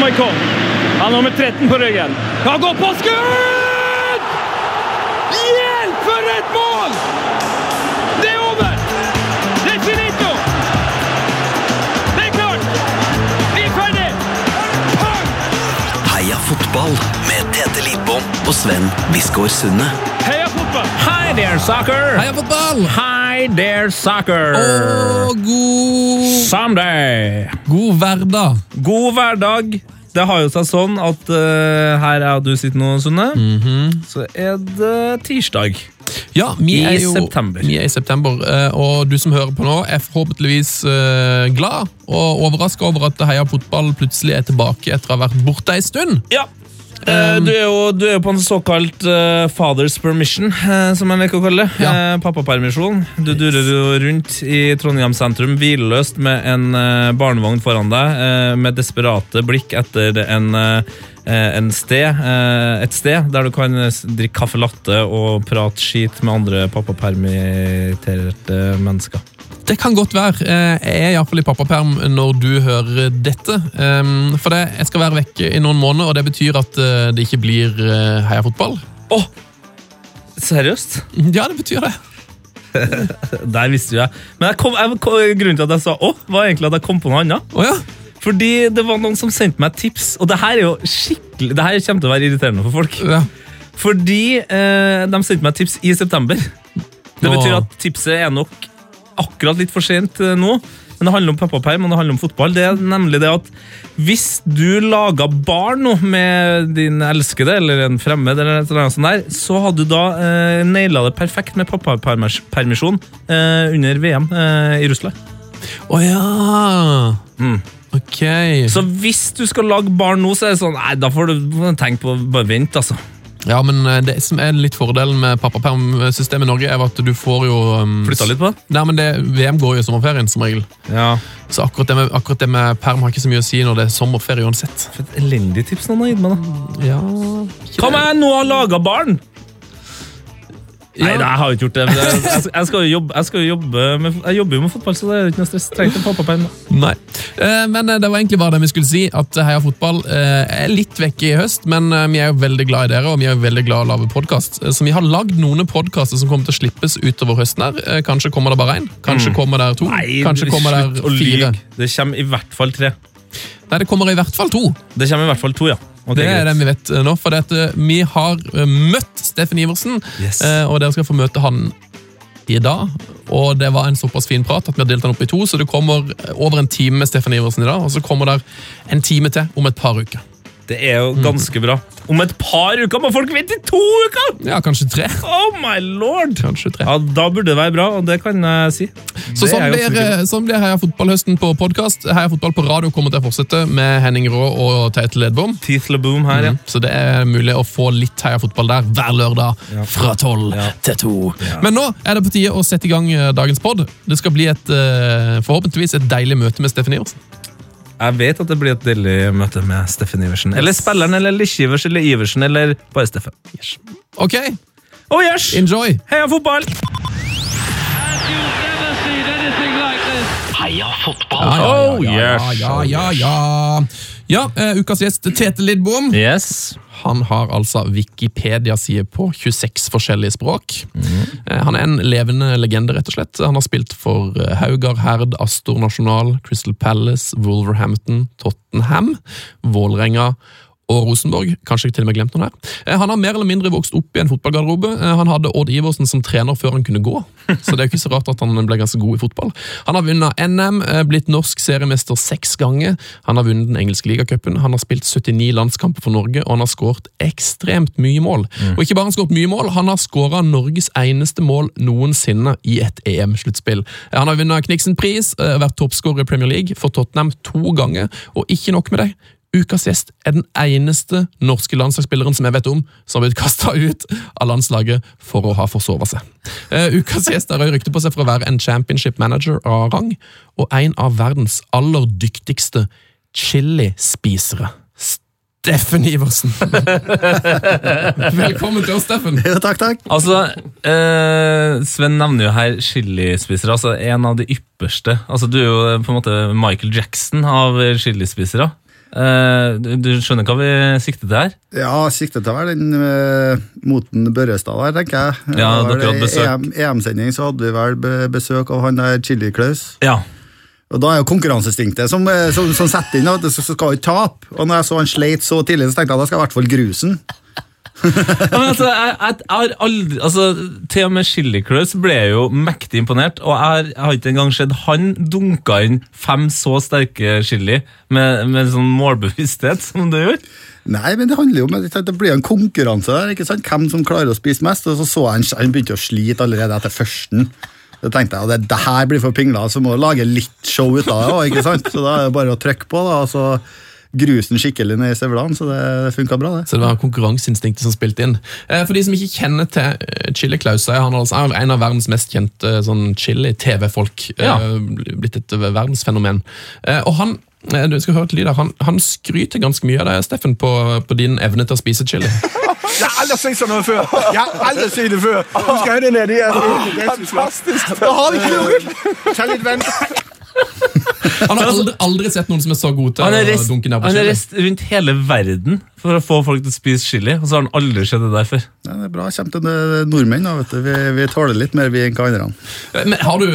Maikon. Han har nummer 13 på ryggen. Kan gå på skudd! Hjelp, for et mål! Det er over! Det er finito! Det er klart! Vi er ferdig! Heia fotball med Tete Lidbom og Sven Biskår Sunde. Heia fotball! Hei there, soccer! Heia fotball! Hi there, soccer! Og god, Someday! god hverdag. God hverdag. Det har jo seg sånn at uh, her er du sitter nå, Sunne. Så er det tirsdag. Ja, vi I er jo, september. Vi er i september, eh, og du som hører på nå, er forhåpentligvis eh, glad og overraska over at Heia fotball plutselig er tilbake etter å ha vært borte ei stund. Ja. Eh, du, er jo, du er jo på en såkalt uh, father's permission, uh, som jeg liker å kalle det. Ja. Uh, pappapermisjon. Du durer jo rundt i Trondheim sentrum hvileløst med en barnevogn foran deg, med desperate blikk etter en, en sted, et sted der du kan drikke caffè latte og prate skit med andre pappapermitterte mennesker. Det kan godt være. Eh, Jeg er iallfall i pappaperm når du hører dette. Um, For det, jeg skal være vekke i noen måneder, og det betyr at eh, det ikke blir eh, Heia fotball. Åh! Seriøst? Ja, det betyr det. Der visste jo jeg. Men jeg kom, jeg, grunnen til at jeg sa åh, var egentlig at jeg kom på noe annet. Oh, ja. Fordi det var noen som sendte meg tips, og det her er jo skikkelig Det her kommer til å være irriterende for folk. ja. Fordi eh, de sendte meg tips i september. Det betyr at tipset er nok akkurat litt for sent eh, nå. Men det handler om pappaperm og det handler om fotball. Det er nemlig det at Hvis du laga barn nå med din elskede eller en fremmed, eller et eller annet sånt der, så hadde du da eh, naila det perfekt med pappapermisjon eh, under VM eh, i Russland. Å ja. Mm. Ok. Så hvis du skal lage barn nå, så er det sånn Nei, da får du tenke på Bare vent, altså. Ja, men eh, det som er litt fordelen med pappapermsystemet i Norge, er at du får jo um, Flytta litt på det? Nei, men det, VM går jo i sommerferien, som regel. Ja. Så akkurat det, med, akkurat det med perm har ikke så mye å si når det er sommerferie uansett. For et elendig tips han har gitt meg, da. Ja, Hva om jeg nå har laga barn? Ja. Nei, nei, jeg har ikke gjort det. men Jeg, jeg, jeg, skal jo jobbe, jeg, jobbe med, jeg jobber jo med fotball, så det er ikke noe stress. Trengte ikke pappaperm. Nei. Eh, men eh, det var egentlig bare det vi skulle si, at Heia Fotball eh, er litt vekke i høst, men eh, vi er jo veldig glad i dere, og vi er jo veldig glad i å lage podkast. Eh, Så vi har lagd noen podkaster som kommer til å slippes utover høsten her. Eh, Kanskje kommer det bare én, kanskje kommer det to, kanskje kommer det fire. Det kommer i hvert fall tre. Nei, det kommer i hvert fall to. Det kommer i hvert fall to, ja. Ok, Det er det vi vet nå, for eh, vi har eh, møtt Steffen Iversen, Yes. eh, og dere skal få møte han i dag. Og det var en såpass fin prat at vi har delt den opp i to, så det kommer over en time med Steffen Iversen i dag, og så kommer det en time til om et par uker. Det er jo ganske bra. Om et par uker må folk vente i to uker! Ja, kanskje tre. Oh my lord! Kanskje tre. Ja, Da burde det være bra, og det kan jeg si. Så Det sånn blir, sånn blir Heia fotballhøsten på podkast. Heia fotball på radio kommer til å fortsette med Henning Rå og Tete Ledbom. Teeth LeBoom her, ja. Så det er mulig å få litt Heia fotball der hver lørdag fra tolv Ja. til to. Men nå er det på tide å sette i gang eh, dagens pod. Det skal bli et, eh, forhåpentligvis et deilig møte med Steffen Iversen. Jeg vet at det blir et deilig møte med Steffen Iversen. Eller spilleren, eller Likkivers, eller Iversen, eller bare Steffen. Ok, Oh yes! enjoy! Heia fotball! You've never seen anything like this. Heia fotball! Ja, ja, ja, ja, ja, ja, ja. Ja, uh, ukas gjest Tete Lidbom. Yes. Han har altså Wikipedia-side på 26 forskjellige språk. Eh, Han er en levende legende, rett og slett. Han har spilt for eh, Haugar, Herd, Astor Nasjonal, Crystal Palace, Wolverhampton, Tottenham, Vålerenga og Rosenborg. Kanskje jeg til og med glemt noen her. Eh, Han har mer eller mindre vokst opp i en fotballgarderobe. Eh, Han hadde Odd Iversen som trener før han kunne gå, så det er jo ikke så rart at han ble ganske god i fotball. Han har vunnet NM, eh, blitt norsk seriemester seks ganger. Han har vunnet den engelske ligacupen. Han har spilt 79 landskamper for Norge, og han har skåret ekstremt mye mål. Og ikke bare han skåret mye mål, han har skåra Norges eneste mål noensinne i et EM-sluttspill. Han har vunnet Kniksen-pris, vært toppskårer i Premier League for Tottenham to ganger, og ikke nok med det. Ukas gjest er den eneste norske landslagsspilleren som jeg vet om som har blitt kasta ut av landslaget for å ha forsova seg. Eh, ukas gjest har også rykte på seg for å være en championship manager av rang, og en av verdens aller dyktigste chilispisere. Steffen Iversen. Velkommen til oss, Steffen. Ja, takk, takk. Altså, eh, Sven nevner jo her chilispisere. Altså, en av de ypperste. Altså, du er jo på en måte Michael Jackson av chilispisere. Eh, du, du skjønner hva vi sikter til her? Ja, siktet til være den uh, moten Børrestad der, tenker jeg. Ja, Det dere hadde i besøk. EM EM-sending så hadde vi vel besøk av han der Chili Klaus. Ja. Og da er jo konkurranseinstinktet som, eh, som, som setter inn, at du, skal vi tape. Og når jeg så han sleit så tidlig, så tenkte jeg at da skal jeg i hvert fall grusen. Men altså, jeg, jeg, har aldri altså, Til og med Chili Claus ble jo mektig imponert, og jeg, jeg har ikke engang sett han dunka inn fem så sterke chili med, med sånn målbevissthet som du gjorde. Nei, men det handler jo om det blir en konkurranse der, ikke sant? Hvem som klarer å spise mest. Og så så han, han begynte å slite allerede etter førsten. Så tenkte jeg at det, det her blir for pingla, så må du lage litt show ut av det. ikke sant? Så da er det bare å trykke på, da, så grusen skikkelig ned i støvlene. Så det, funka bra, det. Så det var konkurranseinstinktet som spilte inn. Eh, For de som ikke kjenner til eh, Chili Klaus, han er han altså en av verdens mest kjente sånn chili-TV-folk. Ja. Eh, Blitt et verdensfenomen. Eh, Og han eh, du skal høre et lyd. Han, han skryter ganske mye av deg, Steffen, på, på din evne til å spise chili. Jeg har aldri sett sådan noget før. Jeg har aldri sett det før. Du skal høre. Det er fantastisk. Da har vi ikke noe! Ta litt vand. Han har aldri, aldri sett noen som er så god til å dunke ned på chili. han har reist rundt hele verden for å få folk til å spise chili, og så har han aldri sett det der før. Ja, det er bra. Kommer til nordmenn, da, vet du. Vi, vi tåler litt mer, vi enn hva andre. Men har du,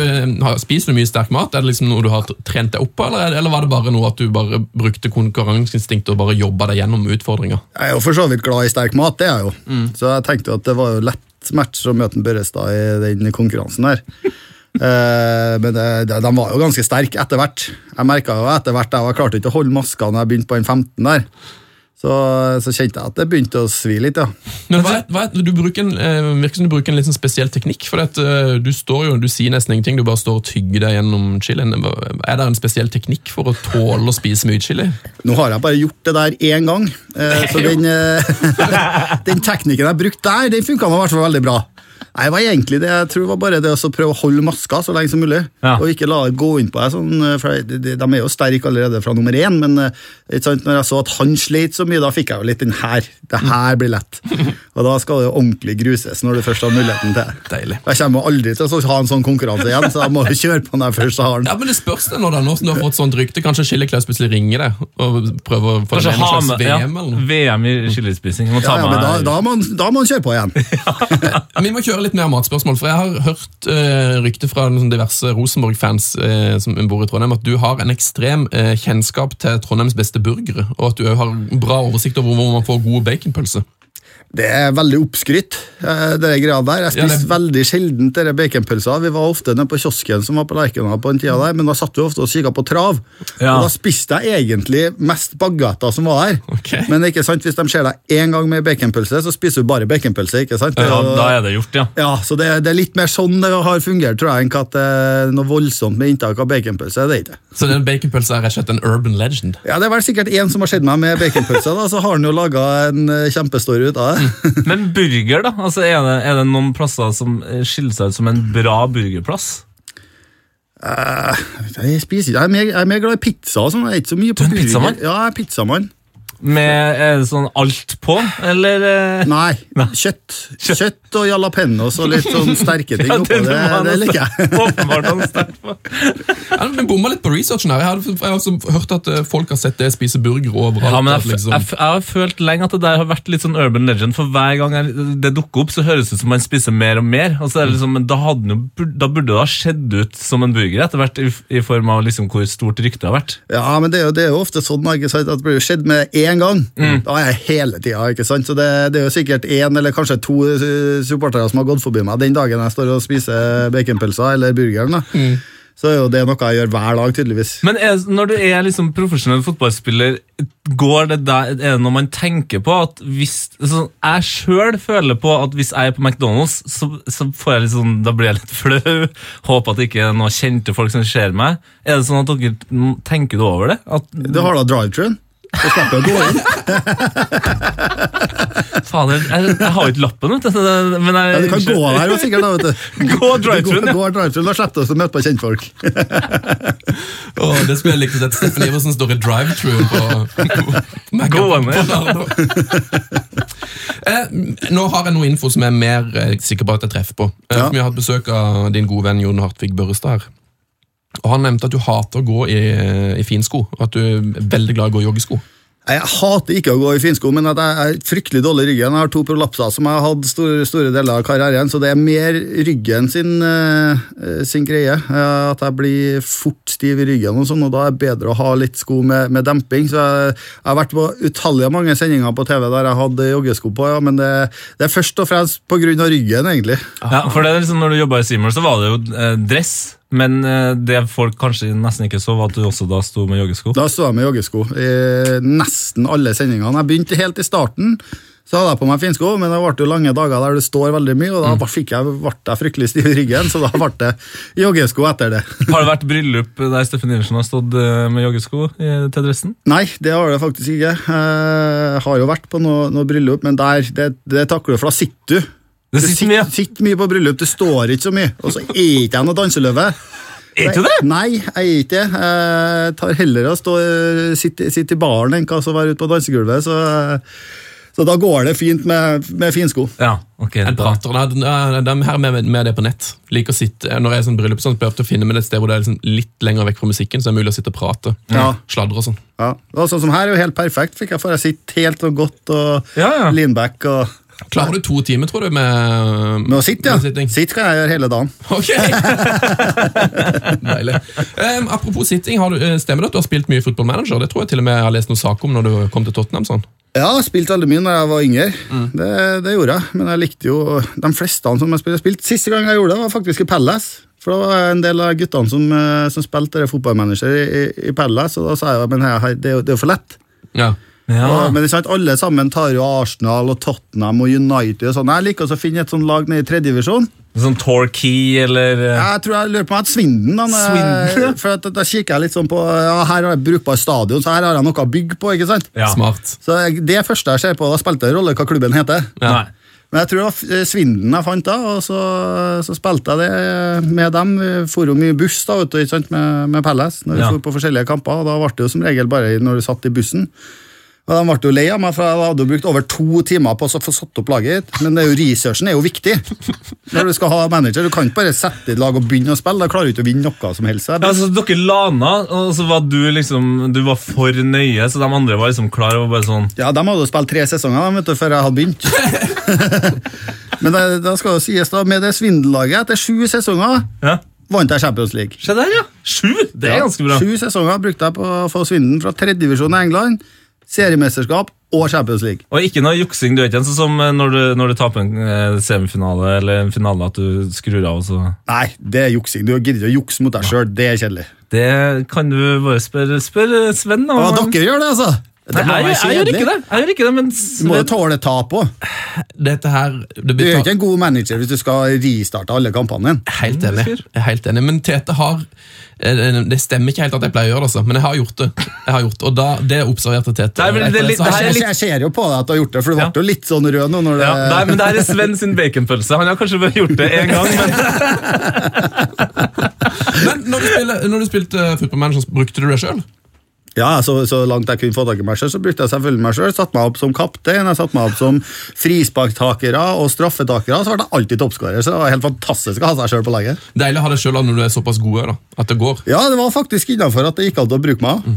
har, Spiser du mye sterk mat? Er det liksom noe du har trent deg opp på, eller, er eller var det bare noe at du bare brukte konkurranseinstinktet og bare jobba deg gjennom utfordringer? Jeg er jo for så vidt glad i sterk mat, det er jeg jo. Så jeg tenkte jo at det var jo lett match å møte Børrestad i den konkurransen der. Eh, men det, de, de var jo ganske sterke etter hvert. Jeg merka jo etter hvert jeg klarte ikke å holde maska når jeg begynte på den 15 der. Så, så kjente jeg at det begynte å svi litt, ja. Men hva, hva, du bruker en, eh, virker som du bruker en litt sånn spesiell teknikk. For at, eh, du står jo, du sier nesten ingenting, du bare står og tygger deg gjennom chilien. Er det en spesiell teknikk for å tåle å spise mye chili? Nå har jeg bare gjort det der én gang, eh, så den, eh, den teknikken jeg brukte der, den funka i hvert fall veldig bra. Nei, det var egentlig det, jeg tror det var bare det å prøve å holde maska så lenge som mulig. Ja. Og ikke la det gå inn på deg. Sånn, eh, for de, de de er jo sterke allerede fra nummer én, men eh, ikke sant, når jeg så at han sleit så mye, da fikk jeg jo litt den her. Det her blir lett. Og da skal det jo ordentlig gruses når du først har muligheten til det. Deilig. Jeg kommer aldri til å ha en sånn konkurranse igjen, så jeg må jo kjøre på når jeg først har den. Ja, men Det spørs det nå, da, nå som du har fått sånt rykte. Kanskje Skilleklaus plutselig ringer deg og prøver å få deg med i en slags VM ja, eller noe? VM i skillespising. Ja, ja, men da, da, må, da må han kjøre på igjen. Ja, kjøre litt mer matspørsmål, for jeg har hørt uh, rykter fra diverse Rosenborg-fans uh, som bor i Trondheim, at du har en ekstrem uh, kjennskap til Trondheims beste burgere, og at du har bra oversikt over hvor man får gode baconpølser. Det er veldig oppskrytt, eh, det greia der. Jeg Ja, det- veldig sjelden dere baconpølser. Vi var ofte nede på kiosken som var på Lerkendal på den tida der, men da satt vi ofte og kikka på trav. Ja. Og da spiste jeg egentlig mest bagetter som var her. Okay. Men ikke sant, hvis de ser deg én gang med baconpølse, så spiser du bare baconpølse. ikke sant? Ja, da er det gjort, ja. ja, så det, det er litt mer sånn det har fungert, tror jeg, enn at det er noe voldsomt med inntak av baconpølse. Det er ikke. Så den baconpølsa er rett og slett en urban legend. Ja, Det er vel sikkert én som har sett meg med baconpølse, da, så har han jo laga en eh, kjempestory ut av det. Men burger, da? Altså, er, det, er det noen plasser som eh, skiller seg ut som en bra burgerplass? Jeg spiser ikke, jeg jeg er mer glad i pizza sånn. Jeg er ikke så mye på Du er en pizzamann? Ja, jeg er pizzamann. Med er det sånn alt på, eller? eh? Nei, kjøtt. Kjøtt og jalapeños og litt sånn sterke ting Ja, oppå. Det, det liker jeg. Åpenbart han er sterk på. Ja, Vi bomma litt på researchen her. Jeg, har også hørt at eh, folk har sett det spise burger overalt. Ja, men jeg, liksom, jeg, jeg har følt lenge at det der har vært litt sånn urban legend, for hver gang jeg, det dukker opp, så høres det ut som man spiser mer og mer. Og så er det liksom, men da, jo, da burde det ha skjedd ut som en burger etter hvert, i, i form av liksom hvor stort ryktet har vært. Ja, men det er jo, det er jo ofte sånn ikke sant, at det blir jo skjedd med én gang. Mm. Da er jeg hele tida. ikke sant? Så det, det er jo sikkert én eller kanskje to eh, supportere som har gått forbi meg den dagen jeg står og spiser baconpølser eller burgeren. da. Mm. Så er jo det noe jeg gjør hver dag, tydeligvis. Men er, når du er liksom profesjonell fotballspiller, går det der, er det noe man tenker på at hvis altså, Jeg sjøl føler på at hvis jeg er på McDonald's, så, så får jeg litt sånn, da blir jeg litt flau. Håper at det ikke er noen kjente folk som ser meg. Er det sånn at dere tenker du over det? At, Du har da drive-truen. Så slipper jeg å gå inn. fader, jeg, jeg har jo ikke lappen, vet du. det- Men jeg, Ja, du kan gå der sikkert, da. vet du. Gå drive-thruen, ja. gå drive-thruen, Da slipper du å møte på kjentfolk. Åh, det skulle jeg likt å sett. Steffen Iversen står i drive-thruen på, på Gående. eh, Nå har jeg noe info som jeg er mer eh, sikker på at jeg treffer på. Eh, Ja. Vi har hatt besøk av din gode venn Jon Hartvig Børrestad her. Og han nevnte at du hater å gå i, i finsko, og at du er veldig glad i å gå i joggesko. Jeg hater ikke å gå i finsko, men at jeg er fryktelig dårlig i ryggen. Jeg har to prolapser som jeg har hatt store, store deler av karrieren, så det er mer ryggen sin, eh, sin greie. At jeg blir fort stiv i ryggen, og sånn, og da er det bedre å ha litt sko med, med demping. Så jeg, jeg har vært på utallige mange sendinger på TV der jeg hadde joggesko på, ja, men det, det er først og fremst av ryggen, egentlig. Ja, for det er liksom, når du jobba i Seymour, så var det jo eh, dress. Men eh, det folk kanskje nesten ikke så, var at du også da sto med joggesko. Da sto jeg med joggesko i nesten alle sendingene. Jeg begynte helt i starten, så hadde jeg på meg finsko, men det ble jo lange dager der det står veldig mye, og da fikk jeg, ble jeg fryktelig stiv i ryggen, så da ble det joggesko etter det. Har det vært bryllup der Steffen Iversen har stått eh, med joggesko til dressen? Nei, det har det faktisk ikke. Jeg har jo vært på noe, noe bryllup, men der, det, det takler du, for da sitter du. Det sitter mye. sitter mye på bryllup, det står ikke så mye, og så er ikke jeg noe danseløve. Er ikke det? Nei, jeg er ikke det. Jeg tar heller å stå, sitte, sitte i baren enn å være ute på dansegulvet. Så, så da går det fint med, med finsko. Ja, ok. Jeg da- prater, da. de, her med, med det på nett. Liker å sitte, når jeg er sånn bryllup, sånn, prøver jeg å finne meg et sted hvor det er liksom litt lenger vekk fra musikken, så det er mulig å sitte og prate. Ja. Sladre og sånn. Ja, og sånn som her er jo helt perfekt. Fikk jeg for jeg sitte helt og godt og Ja, ja. leanback. og Klarer du to timer, tror du, med, Med å sitte, ja. med? Sitt kan jeg gjøre hele dagen. Ok! Deilig. Um, apropos sitting, har du, eh, stemmer det at du har spilt mye Football Manager? Det tror jeg til og med jeg har lest noen sak om når du kom til Tottenham. sånn. Ja, jeg har spilt veldig mye når jeg var yngre. Mm. Det, det gjorde jeg. Men jeg likte jo de fleste som jeg spilte. spilt. Siste gang jeg gjorde det, var faktisk i Palace. For da var en del av guttene som, eh, som spilte fotballmanager i, i, i Palace, og da sa jeg men her, det, er jo- det er jo for lett. Ja. Ja. Og, men det er sant, alle sammen tar jo Arsenal og Tottenham og United og sånn. Jeg liker også å finne et sånt lag nede i tredjedivisjon. Sånn Torquay eller eh, Jeg tror jeg lurer på om jeg hadde Svinden. Ja. for at, da kikker jeg litt sånn på ja, Her har jeg brukbar stadion, så her har jeg noe å bygge på. ikke sant? Ja. Smart. Så jeg, Det første jeg ser på, da spilte det rolle hva klubben heter. Nei. Men jeg tror det var eh, Svinden jeg fant da, og så, så spilte jeg det med dem. Vi for jo mye buss da, vet du, ikke sant, med, med Pelles når vi Ja. for på forskjellige kamper. og Da ble det jo som regel bare når du satt i bussen. Og De ble jo lei av meg, for jeg hadde jo brukt over to timer på å få satt opp laget. Men det er jo, researchen er jo viktig når du skal ha manager. Du kan ikke bare sette et lag og begynne å spille. Da klarer du ikke å vinne noe som helst. Ja, altså, dere lana, og så var du liksom Du var for nøye, så de andre var liksom klar over bare sånn Ja, De hadde jo spilt tre sesonger vet du, før jeg hadde begynt. Men det, da skal jo sies da, med det svindellaget, etter sju sesonger Ja. vant jeg Champions League. Se der, ja! Sju! Det er ganske bra. Sju sesonger brukte jeg på å få Svinden fra tredjedivisjon i England, seriemesterskap og Champions League. Og ikke noe juksing. Du er ikke en sånn som eh, når du, når du taper en eh, semifinale eller en finale, at du skrur av. og så... Nei, det er juksing. Du gidder ikke å jukse mot deg sjøl. Det er kjedelig. Det kan du bare spørre spør Sven. om. Ja, dere gjør det, altså? Det Nei, jeg, jeg, gjør ikke det. Jeg gjør ikke det, men Du må jo tåle tap òg. Dette her Du er ikke en god manager hvis du skal ristarte alle kampene dine. Helt enig. Helt enig. Men Tete har Det stemmer ikke helt at jeg pleier å gjøre det, altså. men jeg har gjort det. Jeg har gjort det, Og da, det observerte Tete. Nei, men det det litt- det er Jeg, ser jo på deg at du har gjort det, for du Ja. ble jo litt sånn rød nå. når det... ja, nei, men det her er Sven sin baconpølse. Han har kanskje bare gjort det én gang, men Men når du, spiller, når du spilte Football Manager, brukte du det sjøl? Ja, så, så langt jeg kunne få tak i meg selv, så brukte jeg selvfølgelig meg selv. Satt meg opp som kaptein, jeg satt meg opp som frisparktakere og straffetakere. Så ble jeg alltid toppskårer, så det var helt fantastisk å ha seg selv på laget. Deilig å ha deg sjøl når du er såpass god da, at det går. Ja, det var faktisk innafor at det gikk an å bruke meg.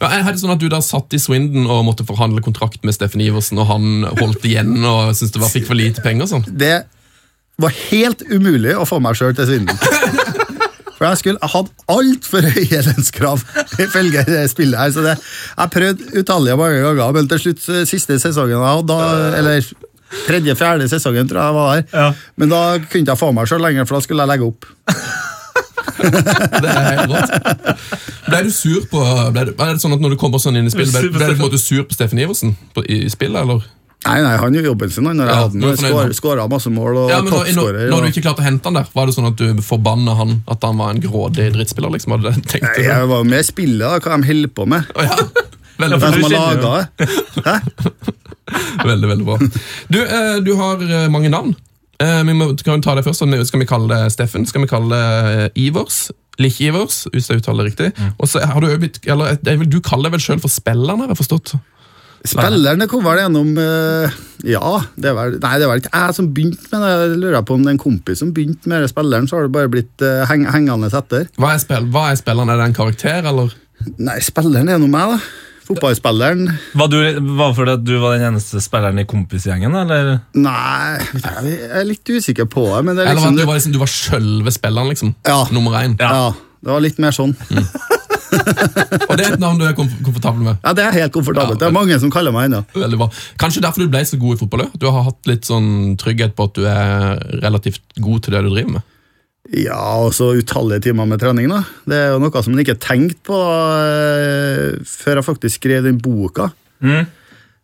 Ja, er det sånn at Du da satt i Swindon og måtte forhandle kontrakt med Steffen Iversen, og han holdt igjen og syntes det var, fikk for lite penger? sånn? Det var helt umulig å få meg sjøl til svindel. For jeg skulle, jeg hadde altfor høye lønnskrav ifølge det spillet her. Så det, jeg prøvde utallige mange ganger, men til slutt, eh, siste sesongen jeg hadde, da, eller tredje-fjerde sesongen tror jeg jeg var der, Ja. men da kunne ikke jeg få meg sjøl lenger, for da skulle jeg legge opp. Det er helt rått. Ble du sur på ble er det sånn at Når du kommer sånn inn i spill, ble, ble du på en måte sur på Steffen Iversen på, i spillet, eller? Nei, nei, han gjorde jobben sin han, når jeg Ja, hadde han. Skåra masse mål og Ja, men når, når, når du ikke klarte å hente han der, var det sånn at du forbanna han at han var en grådig drittspiller? liksom? Hadde det Nei, du? Jeg var jo med i spillet, da, hva de holder på med. Oh, ja. Veldig, Ja, Hvem som har laga det. Veldig, veldig bra. Du, eh, du har eh, mange navn. Eh, vi må, kan vi ta det først, Skal vi kalle det Steffen? Skal vi kalle det Ivers? Lich Ivers, hvis jeg uttaler det riktig. Og så har Du eller, er du kaller deg vel sjøl for spilleren, har jeg forstått? Spilleren det kom vel gjennom eh, Ja, det var, Nei, det var ikke jeg som begynte med det. Jeg lurer på om det er en kompis som begynte med det spilleren, så har det bare blitt uh, heng, hengende etter. Hva er, spill, hva er spilleren? Er det en karakter, eller? Nei, spilleren er nå meg, da. Fotballspilleren Var, du, var fordi at du var den eneste spilleren i kompisgjengen, eller? Nei, jeg er litt usikker på det, men det er Eller var liksom det, du var, liksom, du var sjølve spilleren, liksom? Ja. Nummer én? Ja, det var litt mer sånn. Og det er et navn du er komfortabel med? Ja, Det er helt komfortabelt. Det er mange som kaller meg ennå. Veldig bra. Kanskje derfor du ble så god i fotball? også? Du har hatt litt sånn trygghet på at du er relativt god til det du driver med? Ja, og så utallige timer med trening, da. Det er jo noe som man ikke tenkte på eh, før jeg faktisk skrev den boka. Mm.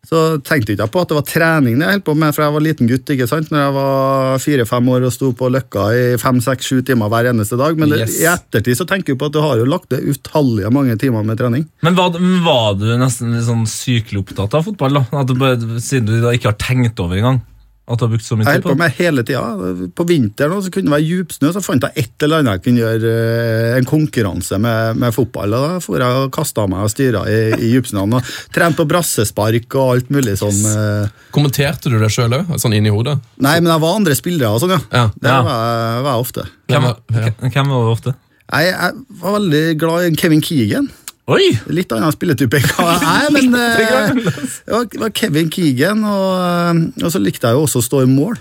Så tenkte jeg ikke på at det var trening det jeg holdt på med fra jeg var liten gutt. ikke sant? Når jeg var fire-fem år og sto på Løkka i fem, seks, sju timer hver eneste dag. Men det, i ettertid så tenker jeg på at du har jo lagt det utallige mange timer med trening. Men var, var du nesten litt sånn sykelig opptatt av fotball, da? At du siden du da ikke har tenkt over engang? At du har brukt så mye Jeg tid holdt på på det? med hele tida. På vinteren også, så kunne det være djupsnø, så fant jeg et eller annet jeg kunne gjøre eh, en konkurranse med, med fotball. og Da for jeg og kasta meg og styra i, i djupsnøen. og Trente på brassespark og alt mulig sånn. Yes. Kommenterte du det sjøl òg, sånn inni hodet? Nei, men jeg var andre spillere og sånn, ja. Ja. Det Ja. var, jeg- var jeg ofte. Hvem, Ja. hvem var det ofte? Jeg, jeg var veldig glad i Kevin Keegan. Oi! Litt annen spilletype enn hva jeg er, men eh, det var, det var Kevin Keegan, og, eh, og så likte jeg jo også å stå i mål.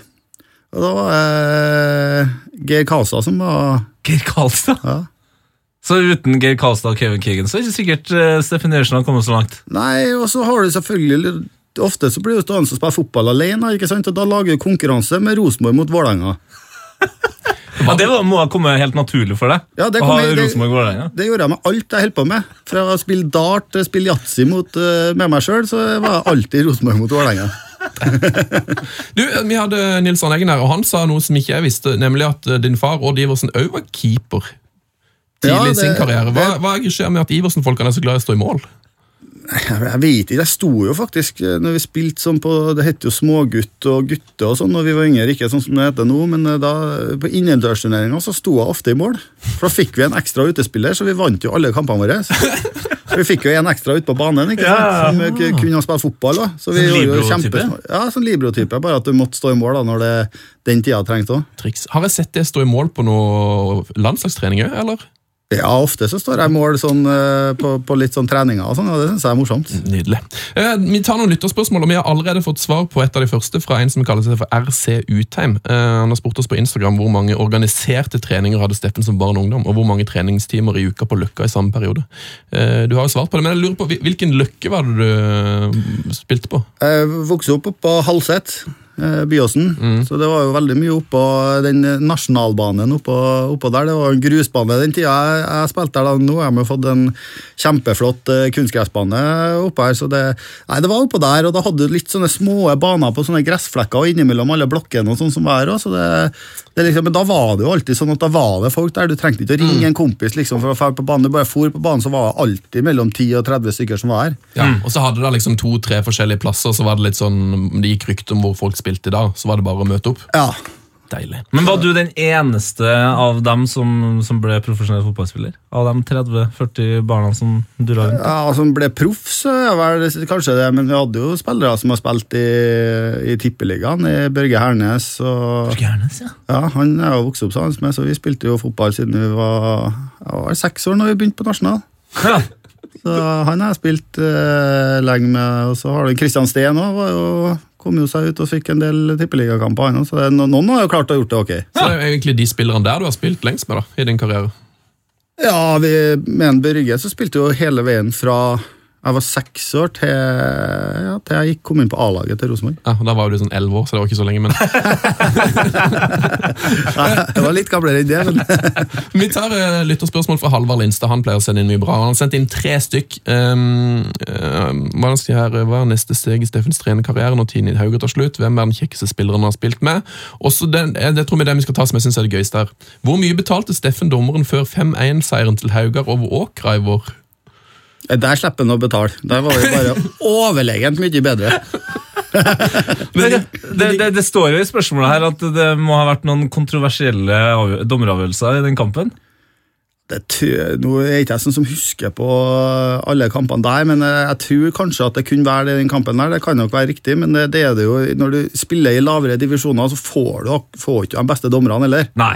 Og da var det Geir Kasa som var Geir Karlstad. ja. Så uten Geir Karlstad og Kevin Keegan så er det ikke sikkert uh, Steffen Eriksen har kommet så langt. Nei, og så har du selvfølgelig Ofte så blir du stående og spille fotball alene, ikke sant? og da lager du konkurranse med Rosenborg mot Vålerenga. Ja, det var, må ha kommet helt naturlig for deg. Ja, det kom ha det-. Det gjorde jeg med alt jeg holdt på med. Fra å spille dart til å spille yatzy mot, eh, med meg sjøl, så var jeg alltid Rosenborg mot Vålerenga. Du, Vi hadde Nils Arne Eggen her, og han sa noe som ikke jeg visste, nemlig at eh, din far Odd Iversen òg var keeper tidlig Ja, i sin karriere. Hva, hva er skjer med at Iversen-folkene er så glad i å stå i mål? Jeg vet ikke, jeg sto jo faktisk eh, når vi spilte sånn på Det het jo smågutt og gutte og sånn når vi var yngre, ikke sånn som det heter nå, men eh, da på innendørsturneringa så sto jeg ofte i mål. For da fikk vi en ekstra utespiller, så vi vant jo alle kampene våre. Så Vi fikk jo en ekstra ute på banen, ikke sant? Som k- kunne spille fotball. Da. Så vi Sånn gjorde jo Libro-type? Ja, sånn Libro-type, bare at du måtte stå i mål da når det, den tida trengtes òg. Har jeg sett det stå i mål på noe landslagstrening òg, eller? Ja, ofte så står jeg mål sånn, eh, på, på litt sånn treninger og sånn, og det syns jeg er morsomt. Nydelig. Eh, vi tar noen lytterspørsmål, og vi har allerede fått svar på et av de første fra en som kaller seg for RC Utheim. Eh, han har spurt oss på Instagram hvor mange organiserte treninger hadde Steffen som barn og ungdom, og hvor mange treningstimer i uka på Løkka i samme periode. Eh, du har jo svart på det, men jeg lurer på hvilken Løkke var det du spilte på? Jeg vokste opp på Halset, eh, Mm. så det var jo veldig mye oppå den nasjonalbanen oppå, oppå der. Det var en grusbane den tida jeg, jeg spilte der. da. Nå har vi fått en kjempeflott eh, kunstgressbane oppå her. så det, nei, det var oppå der, og da hadde du litt sånne små baner på sånne gressflekker og innimellom alle blokkene og sånn som var her også, så det, det liksom, Men da var det jo alltid sånn at da var det folk der. Du trengte ikke å ringe en kompis liksom for å dra på banen. Du bare for på banen, så var det alltid mellom 10 og 30 stykker som var her. Ja, Og så hadde det liksom to-tre forskjellige plasser, så var det litt sånn, det gikk rykte om hvor folk spilte da, så var det bare å møte opp. Ja, Deilig. Men var du den eneste av dem som, som ble profesjonell fotballspiller? Av de 30-40 barna som durra rundt? Ja, Som ble proff, så er det kanskje det, men vi hadde jo spillere som har spilt i, i Tippeligaen. i Børge Hernes. Og, Hernes, ja. ja, han er jo vokst opp sammen med, så vi spilte jo fotball siden vi var, var seks år når vi begynte på nasjonal. ja. Så han har jeg spilt uh, lenge med. Og så har du Kristian Steen òg. Kom jo seg ut og fikk en del tippeligakamper, han. Så det, no- noen har jo klart å ha gjort det ok. Så det er jo egentlig de spillerne der du har spilt lengst med da, i din karriere. Ja, vi, med en Børge så spilte jo hele veien fra jeg var seks år til, ja, til jeg kom inn på A-laget til Rosenborg. Ja, og Da var du sånn elleve år, så det var ikke så lenge. men... Nei, Jeg var litt gamlere enn det, men Vi tar uh, lytterspørsmål fra Halvard Lindstad. Han pleier å sende inn mye bra. Han har sendt inn tre stykk. Um, um, hva, her, hva er neste steg i Steffens trenerkarriere når Tini Hauger tar slutt? Hvem er den kjekkeste spilleren han har spilt med? Også den, eh, det tror vi er den vi skal ta som jeg synes er det gøyeste her. Hvor mye betalte Steffen dommeren før 5-1-seieren til Haugar over Åkra i vår? Der slipper han å betale. Der var vi bare overlegent mye bedre. Men det, det, det står jo i spørsmålet her at det må ha vært noen kontroversielle dommeravgjørelser i den kampen. Nå er ikke jeg sånn som husker på alle kampene der, men jeg, tror kanskje at det kunne være det i den kampen der. Det kan nok være riktig, men det, det er det jo Når du spiller i lavere divisjoner, så får du får ikke de beste dommerne heller. Nei.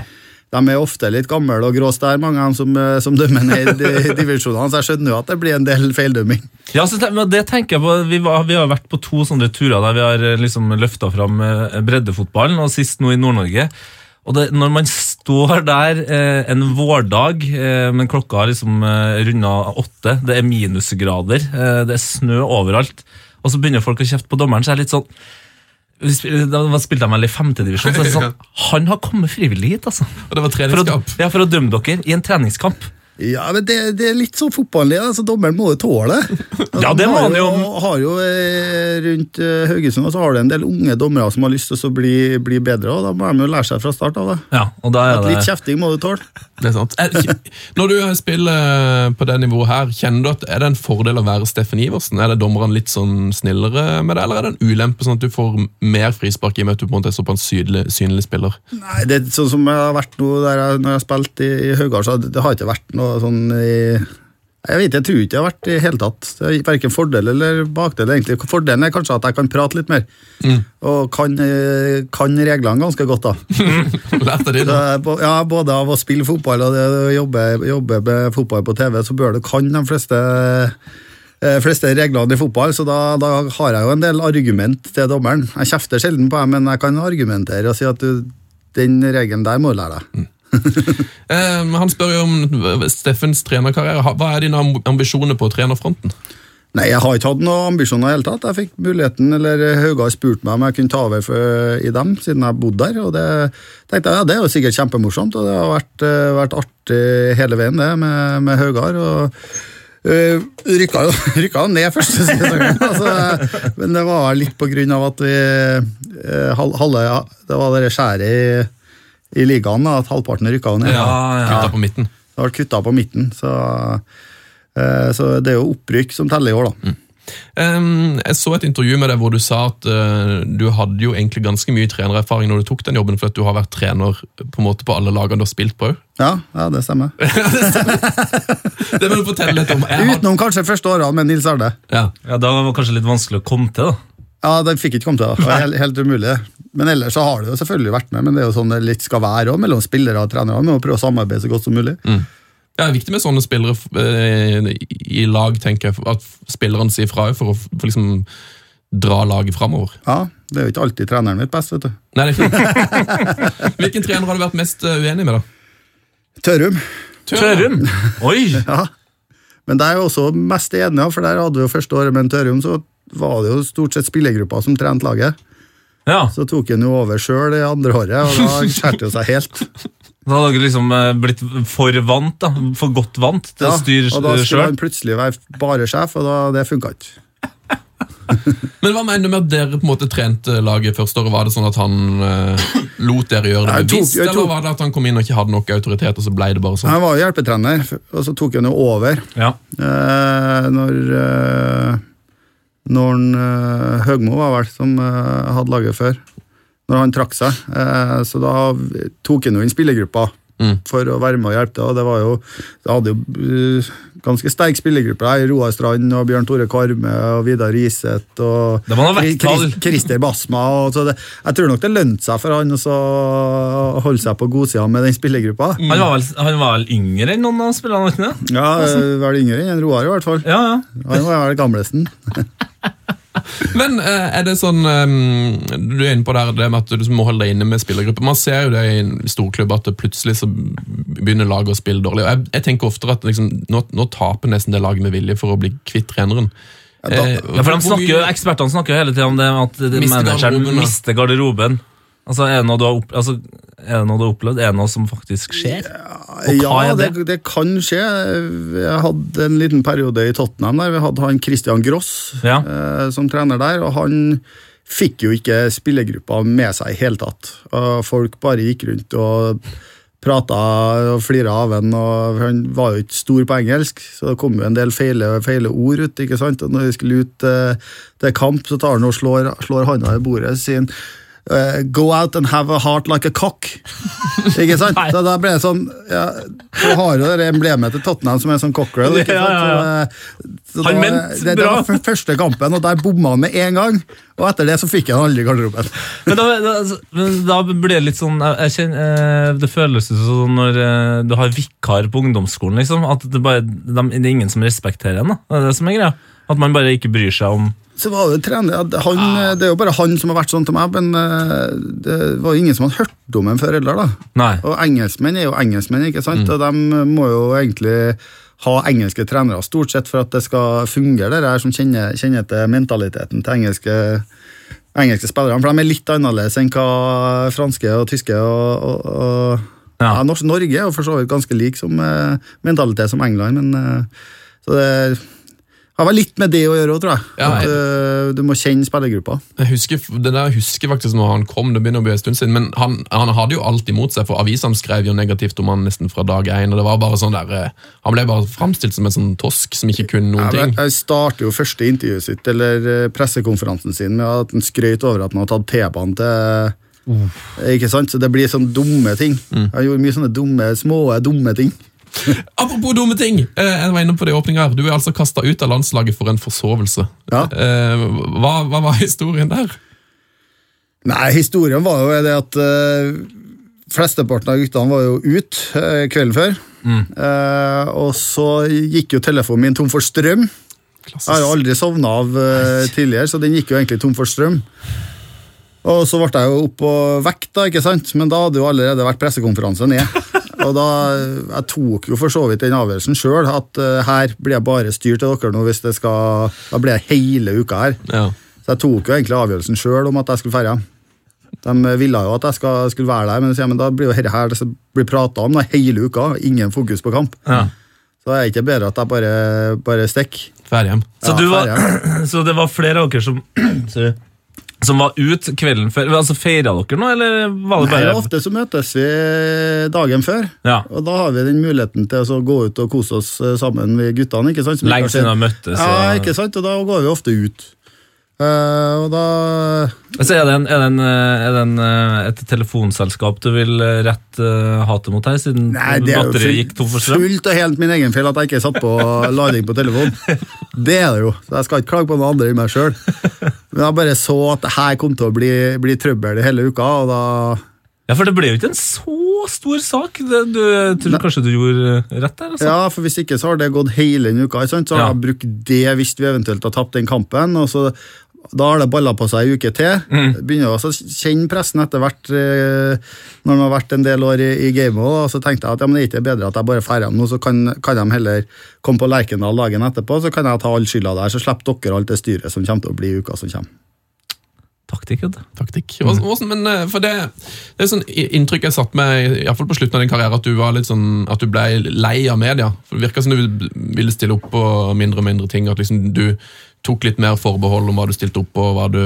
De er ofte litt gamle og gråstær, mange av dem som, eh, som dømmer ned i divisjonene, så jeg skjønner jo at det blir en del feildømming. Ja, så, men det tenker jeg på. Vi, var, vi har vært på to sånne turer der vi har eh, liksom løfta fram eh, breddefotballen, og sist nå i Nord-Norge. Og det, når man står der eh, en vårdag, eh, men klokka har liksom eh, runda åtte, det er minusgrader, eh, det er snø overalt, og så begynner folk å kjefte på dommeren, så er det litt sånn Da spilte han vel i femtedivisjon, så sånn Han har kommet frivillig hit, altså. Og det var For å, ja, for å dømme dere i en treningskamp. Ja, men det, det er litt sånn fotballig, altså dommeren må jo tåle det. Altså, Ja, det må han jo. Har jo eh, Rundt eh, Haugesund så har du en del unge dommere som har lyst til å bli, bli bedre, og da må de jo lære seg fra start av det. Ja, og da er At det litt kjefting må du tåle. Det er sant. Er- Når du spiller på det nivået her, kjenner du at er det en fordel å være Steffen Iversen? Er det dommerne litt sånn snillere med det, eller er det en ulempe sånn at du får mer frispark i og med at du på en måte er såpass synlig, synlig spiller? Nei, det er sånn som jeg har vært nå der jeg, når jeg har spilt i, i Haugar, så det har ikke vært noe sånn i jeg vet, jeg tror ikke det har vært i hele tatt. Det er Verken fordel eller bakdel. egentlig. Fordelen er kanskje at jeg kan prate litt mer, og kan, eh, kan reglene ganske godt. da. Lærte de det? ja, Både av å spille fotball og det å jobbe, jobbe med fotball på TV, så bør du kan de fleste, eh, fleste reglene i fotball, så da, da har jeg jo en del argument til dommeren. Jeg kjefter sjelden på dem, men jeg kan argumentere og si at du, den regelen der må du lære deg. Eh, han spør jo om Steffens trenerkarriere. Hva er dine ambisjoner på trenerfronten? Nei, jeg har ikke hatt noen ambisjoner i hele tatt. Jeg fikk muligheten, eller Haugar spurte meg om jeg kunne ta over for, i dem, siden jeg bodde der. Og det tenkte jeg, ja, det er jo sikkert kjempemorsomt, og det har vært, eh, vært artig hele veien, det, med, med Haugar. og Uh, rykka jo rykka ned første sesongen, altså, men det var litt på grunn av at vi uh, halve, Det var det skjæret i, i ligaen, at halvparten rykka Ja, ja. Kutta på midten. Det ble kutta på midten, så, uh, så det er jo opprykk som teller i år, da. Um, jeg så et intervju med deg hvor du sa at uh, du hadde jo egentlig ganske mye trenererfaring når du tok den jobben, for at du har vært trener på en måte på alle lagene du har spilt på. Ja, ja, det stemmer. Det må du fortelle litt om. Utenom kanskje første årene med Nils Arne. ja. Ja, Da var det kanskje litt vanskelig å komme til, da. Ja, Den fikk ikke komme til. Det var helt, helt umulig. Men ellers så har det jo selvfølgelig vært med, men det er jo sånn det litt skal være også, mellom spillere og trenere. Vi må prøve å samarbeide så godt som mulig. Ja, det er viktig med sånne spillere eh, i lag, tenker jeg, at spillerne sier fra for å for liksom dra laget framover. Ja, Det er jo ikke alltid treneren mitt best, vet du. Nei, det er ikke Hvilken trener har du vært mest eh, uenig med, da? Tørum. Tørum! Oi! Ja. Men det er jeg også mest enig, for der hadde vi jo første året med en Tørum, så var det jo stort sett spillergruppa som trente laget. Ja, Så tok han jo over sjøl i andre året, og da skjærte det seg helt. Da hadde dere liksom eh, blitt for vant, da. For godt vant til Ja, å styre og da skulle han plutselig være bare sjef, og da, det funka ikke. Men hva mener du med at dere på en måte trente laget første året? Var det sånn at han eh, lot dere gjøre det bevisst, eller var det at han kom inn og ikke hadde nok autoritet, og så ble det bare sånn? Han var jo hjelpetrener, og så tok han jo over Ja. eh, når eh, Når han, uh, Høgmo var vel som uh, hadde laget før. Når han trakk seg. Eh, så da tok han jo inn spillergruppa Mm. for å være med og hjelpe til. Og det var jo Det hadde jo eh, ganske sterk spillergruppe der. Roar Strand og Bjørn Tore Karme og Vidar Riseth og. Chris- Christer Basma. Og så det, jeg tror nok det lønte seg for han å holde seg på godsida med den spillergruppa. Han, var vel, han var vel yngre enn noen av spillerne? Ja, Vel yngre enn Roar, i hvert fall. Ja, ja. Han var vel gamlesten. Men eh, er det sånn eh, Du er inne på der, det med at du må holde deg inne med spillergrupper. Man ser jo det i en storklubb at plutselig så begynner laget å spille dårlig. Og jeg, jeg tenker oftere at liksom, nå, nå taper nesten det laget med vilje for å bli kvitt treneren. da- Eh, ja for snakker, Ekspertene snakker jo hele tida om det at Mister manageren garderoben, mister garderoben. Altså, er det noe du har, opp, altså, det noe du har opplevd? Er det noe som faktisk skjer? Ja, det? det, det kan skje. Jeg hadde en liten periode i Tottenham der vi hadde han Christian Gross Ja. eh, som trener der, og han fikk jo ikke spillergruppa med seg i hele tatt. Og folk bare gikk rundt og prata og flira av og han var jo ikke stor på engelsk, så det kom jo en del feile, feile ord ut. ikke sant? Og når vi skulle ut eh, til kamp, så tar han og slår, slår handa i bordet og sier eh, Go out and have a heart like a cock. Ikke sant? Så da ble det sånn ja, Du har jo det emblemet til Tottenham som er sånn cockerel. Ikke sant? Så, eh, så Han da- mente det, det var bra. første kampen, og der bomma han med en gang. Og etter det så fikk han aldri i garderoben. Men da, da, men da blir det litt sånn jeg, jeg kjenner, eh, Det føles ut som når eh, du har vikar på ungdomsskolen, liksom, at det, bare, de, det er ingen som respekterer en. Det er det som er greia. At man bare ikke bryr seg om Så var det, trener, han, ja. det er jo bare han som har vært sånn til meg, men eh, det var ingen som hadde hørt om ham før heller. da. Nei. Og engelskmenn er jo engelskmenn, ikke sant? og de må jo egentlig ha engelske trenere stort sett for at det skal fungere, det der som kjenner, kjenner til mentaliteten til engelske, engelske spillere. For de er litt annerledes enn hva franske og tyske og, og, og Ja. ja. Norge er jo for så vidt ganske lik som eh, mentalitet som England, men eh, så det har var litt med det å gjøre òg, tror jeg. Ja, at eh, du må kjenne spillergruppa. Jeg husker, det der husker faktisk når han kom, det begynner å bli en stund siden, men han, han hadde jo alt imot seg, for avisene skrev jo negativt om han nesten fra dag én, og det var bare sånn der, eh, han ble bare framstilt som en sånn tosk som ikke kunne noen ja, ting. jeg starter jo første intervjuet sitt, eller eh, pressekonferansen sin, med at han skrøt over at han hadde tatt T-banen til Ikke sant? Så det blir sånne dumme ting. Han gjorde mye sånne dumme, små, dumme ting. Apropos dumme ting, eh, jeg var inne på det i her, du er altså kastet ut av landslaget for en forsovelse. Ja. Eh, Hva, hva var historien der? Nei, historien var jo det at uh, flesteparten av guttene var jo ute eh, kvelden før. Eh, og så gikk jo telefonen min tom for strøm. Jeg har jo aldri sovna av eh, tidligere, så den gikk jo egentlig tom for strøm. Og så ble jeg jo opp og vekk, da, ikke sant? men da hadde jo allerede vært pressekonferanse ned. Og da, Jeg tok jo for så vidt den avgjørelsen sjøl, at uh, her blir jeg bare styrt til dere nå hvis det skal Da blir jeg hele uka her. Ja. Så jeg tok jo egentlig avgjørelsen sjøl om at jeg skulle dra hjem. De ville jo at jeg skal, skulle være der, men, så, ja, men da blir jo dette her det blir prata om da, hele uka. Ingen fokus på kamp. Ja. Så det er ikke bedre at jeg bare, bare stikker. Hjem. Så, Ja, var, så det var flere av dere som Sorry. Som var ut kvelden før. Altså Feira dere nå, eller var det bare Nei, ofte så møtes vi dagen før. Ja. Og da har vi den muligheten til å gå ut og kose oss eh, sammen med guttene. ikke sant? Lenge siden vi har møttes. Ja, ikke sant? Og da går vi ofte ut. Eh, og da Så er det, en, er det, en, eh, er det en, eh, et telefonselskap du vil rette hatet mot her, siden Nei, det er batteriet gikk tom for strøm? fullt og helt min egen feil at jeg ikke satt på lading på telefon. Det er det jo, så jeg skal ikke klage på noen andre enn meg sjøl. Men jeg bare så at det her kom til å bli, bli trøbbel hele uka, og da Ja, for det ble jo ikke en så stor sak. Det, du jeg tror kanskje du gjorde rett der? altså. Ja, for hvis ikke så har det gått hele den uka. Så har Ja. jeg brukt det hvis vi eventuelt har tapt den kampen. og så da har det balla på seg ei uke til. Mm. Begynner også å kjenne pressen etter hvert eh, når man har vært en del år i, i gamet. og Så tenkte jeg at ja, men det er ikke bedre at jeg bare drar hjem nå, så kan, kan de heller komme på Lerkendal dagen etterpå. Så kan jeg ta all skylda der, så slipper dere alt det styret som kommer til å bli i uka som kommer. Taktikk, vet du. Taktikk. Hvordan- men eh, for det, det er sånn inntrykk jeg satt med, i hvert fall på slutten av din karriere, at du var litt sånn, at du ble lei av media. For Det virka som du ville stille opp på mindre og mindre ting. At liksom du tok litt mer forbehold om hva du stilte opp på, og hva du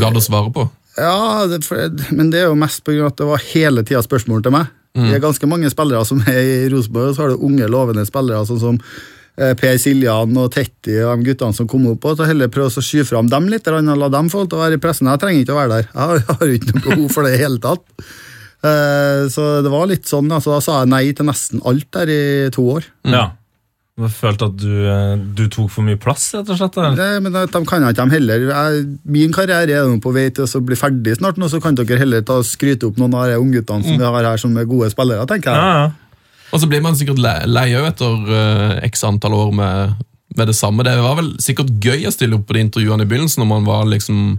gadd å svare på. Ja, det, for, men det er jo mest av at det var hele tida spørsmål til meg. Det er ganske mange spillere som er i Rosenborg, og så har du unge, lovende spillere sånn som eh, Per Siljan og Tetti og de guttene som kom opp. og så heller prøve å sky fram dem litt, og la dem få til å være i pressen. Jeg trenger ikke å være der. Jeg har, jeg har ikke noe behov for det i hele tatt. Eh, Så det var litt sånn, altså, da sa jeg nei til nesten alt der i to år. Ja. Jeg følte at du, eh, du tok for mye plass, rett og slett. eller? Det, men de kan ikke de heller. Jeg, min karriere er jo på vei til å bli ferdig snart, nå, så kan dere heller ta skryte opp noen av de ungguttene som vi har her som er gode spillere, tenker jeg. Ja, ja. Og så blir man sikkert lei òg etter uh, x antall år med, med det samme. Det var vel sikkert gøy å stille opp på de intervjuene i begynnelsen, når man var liksom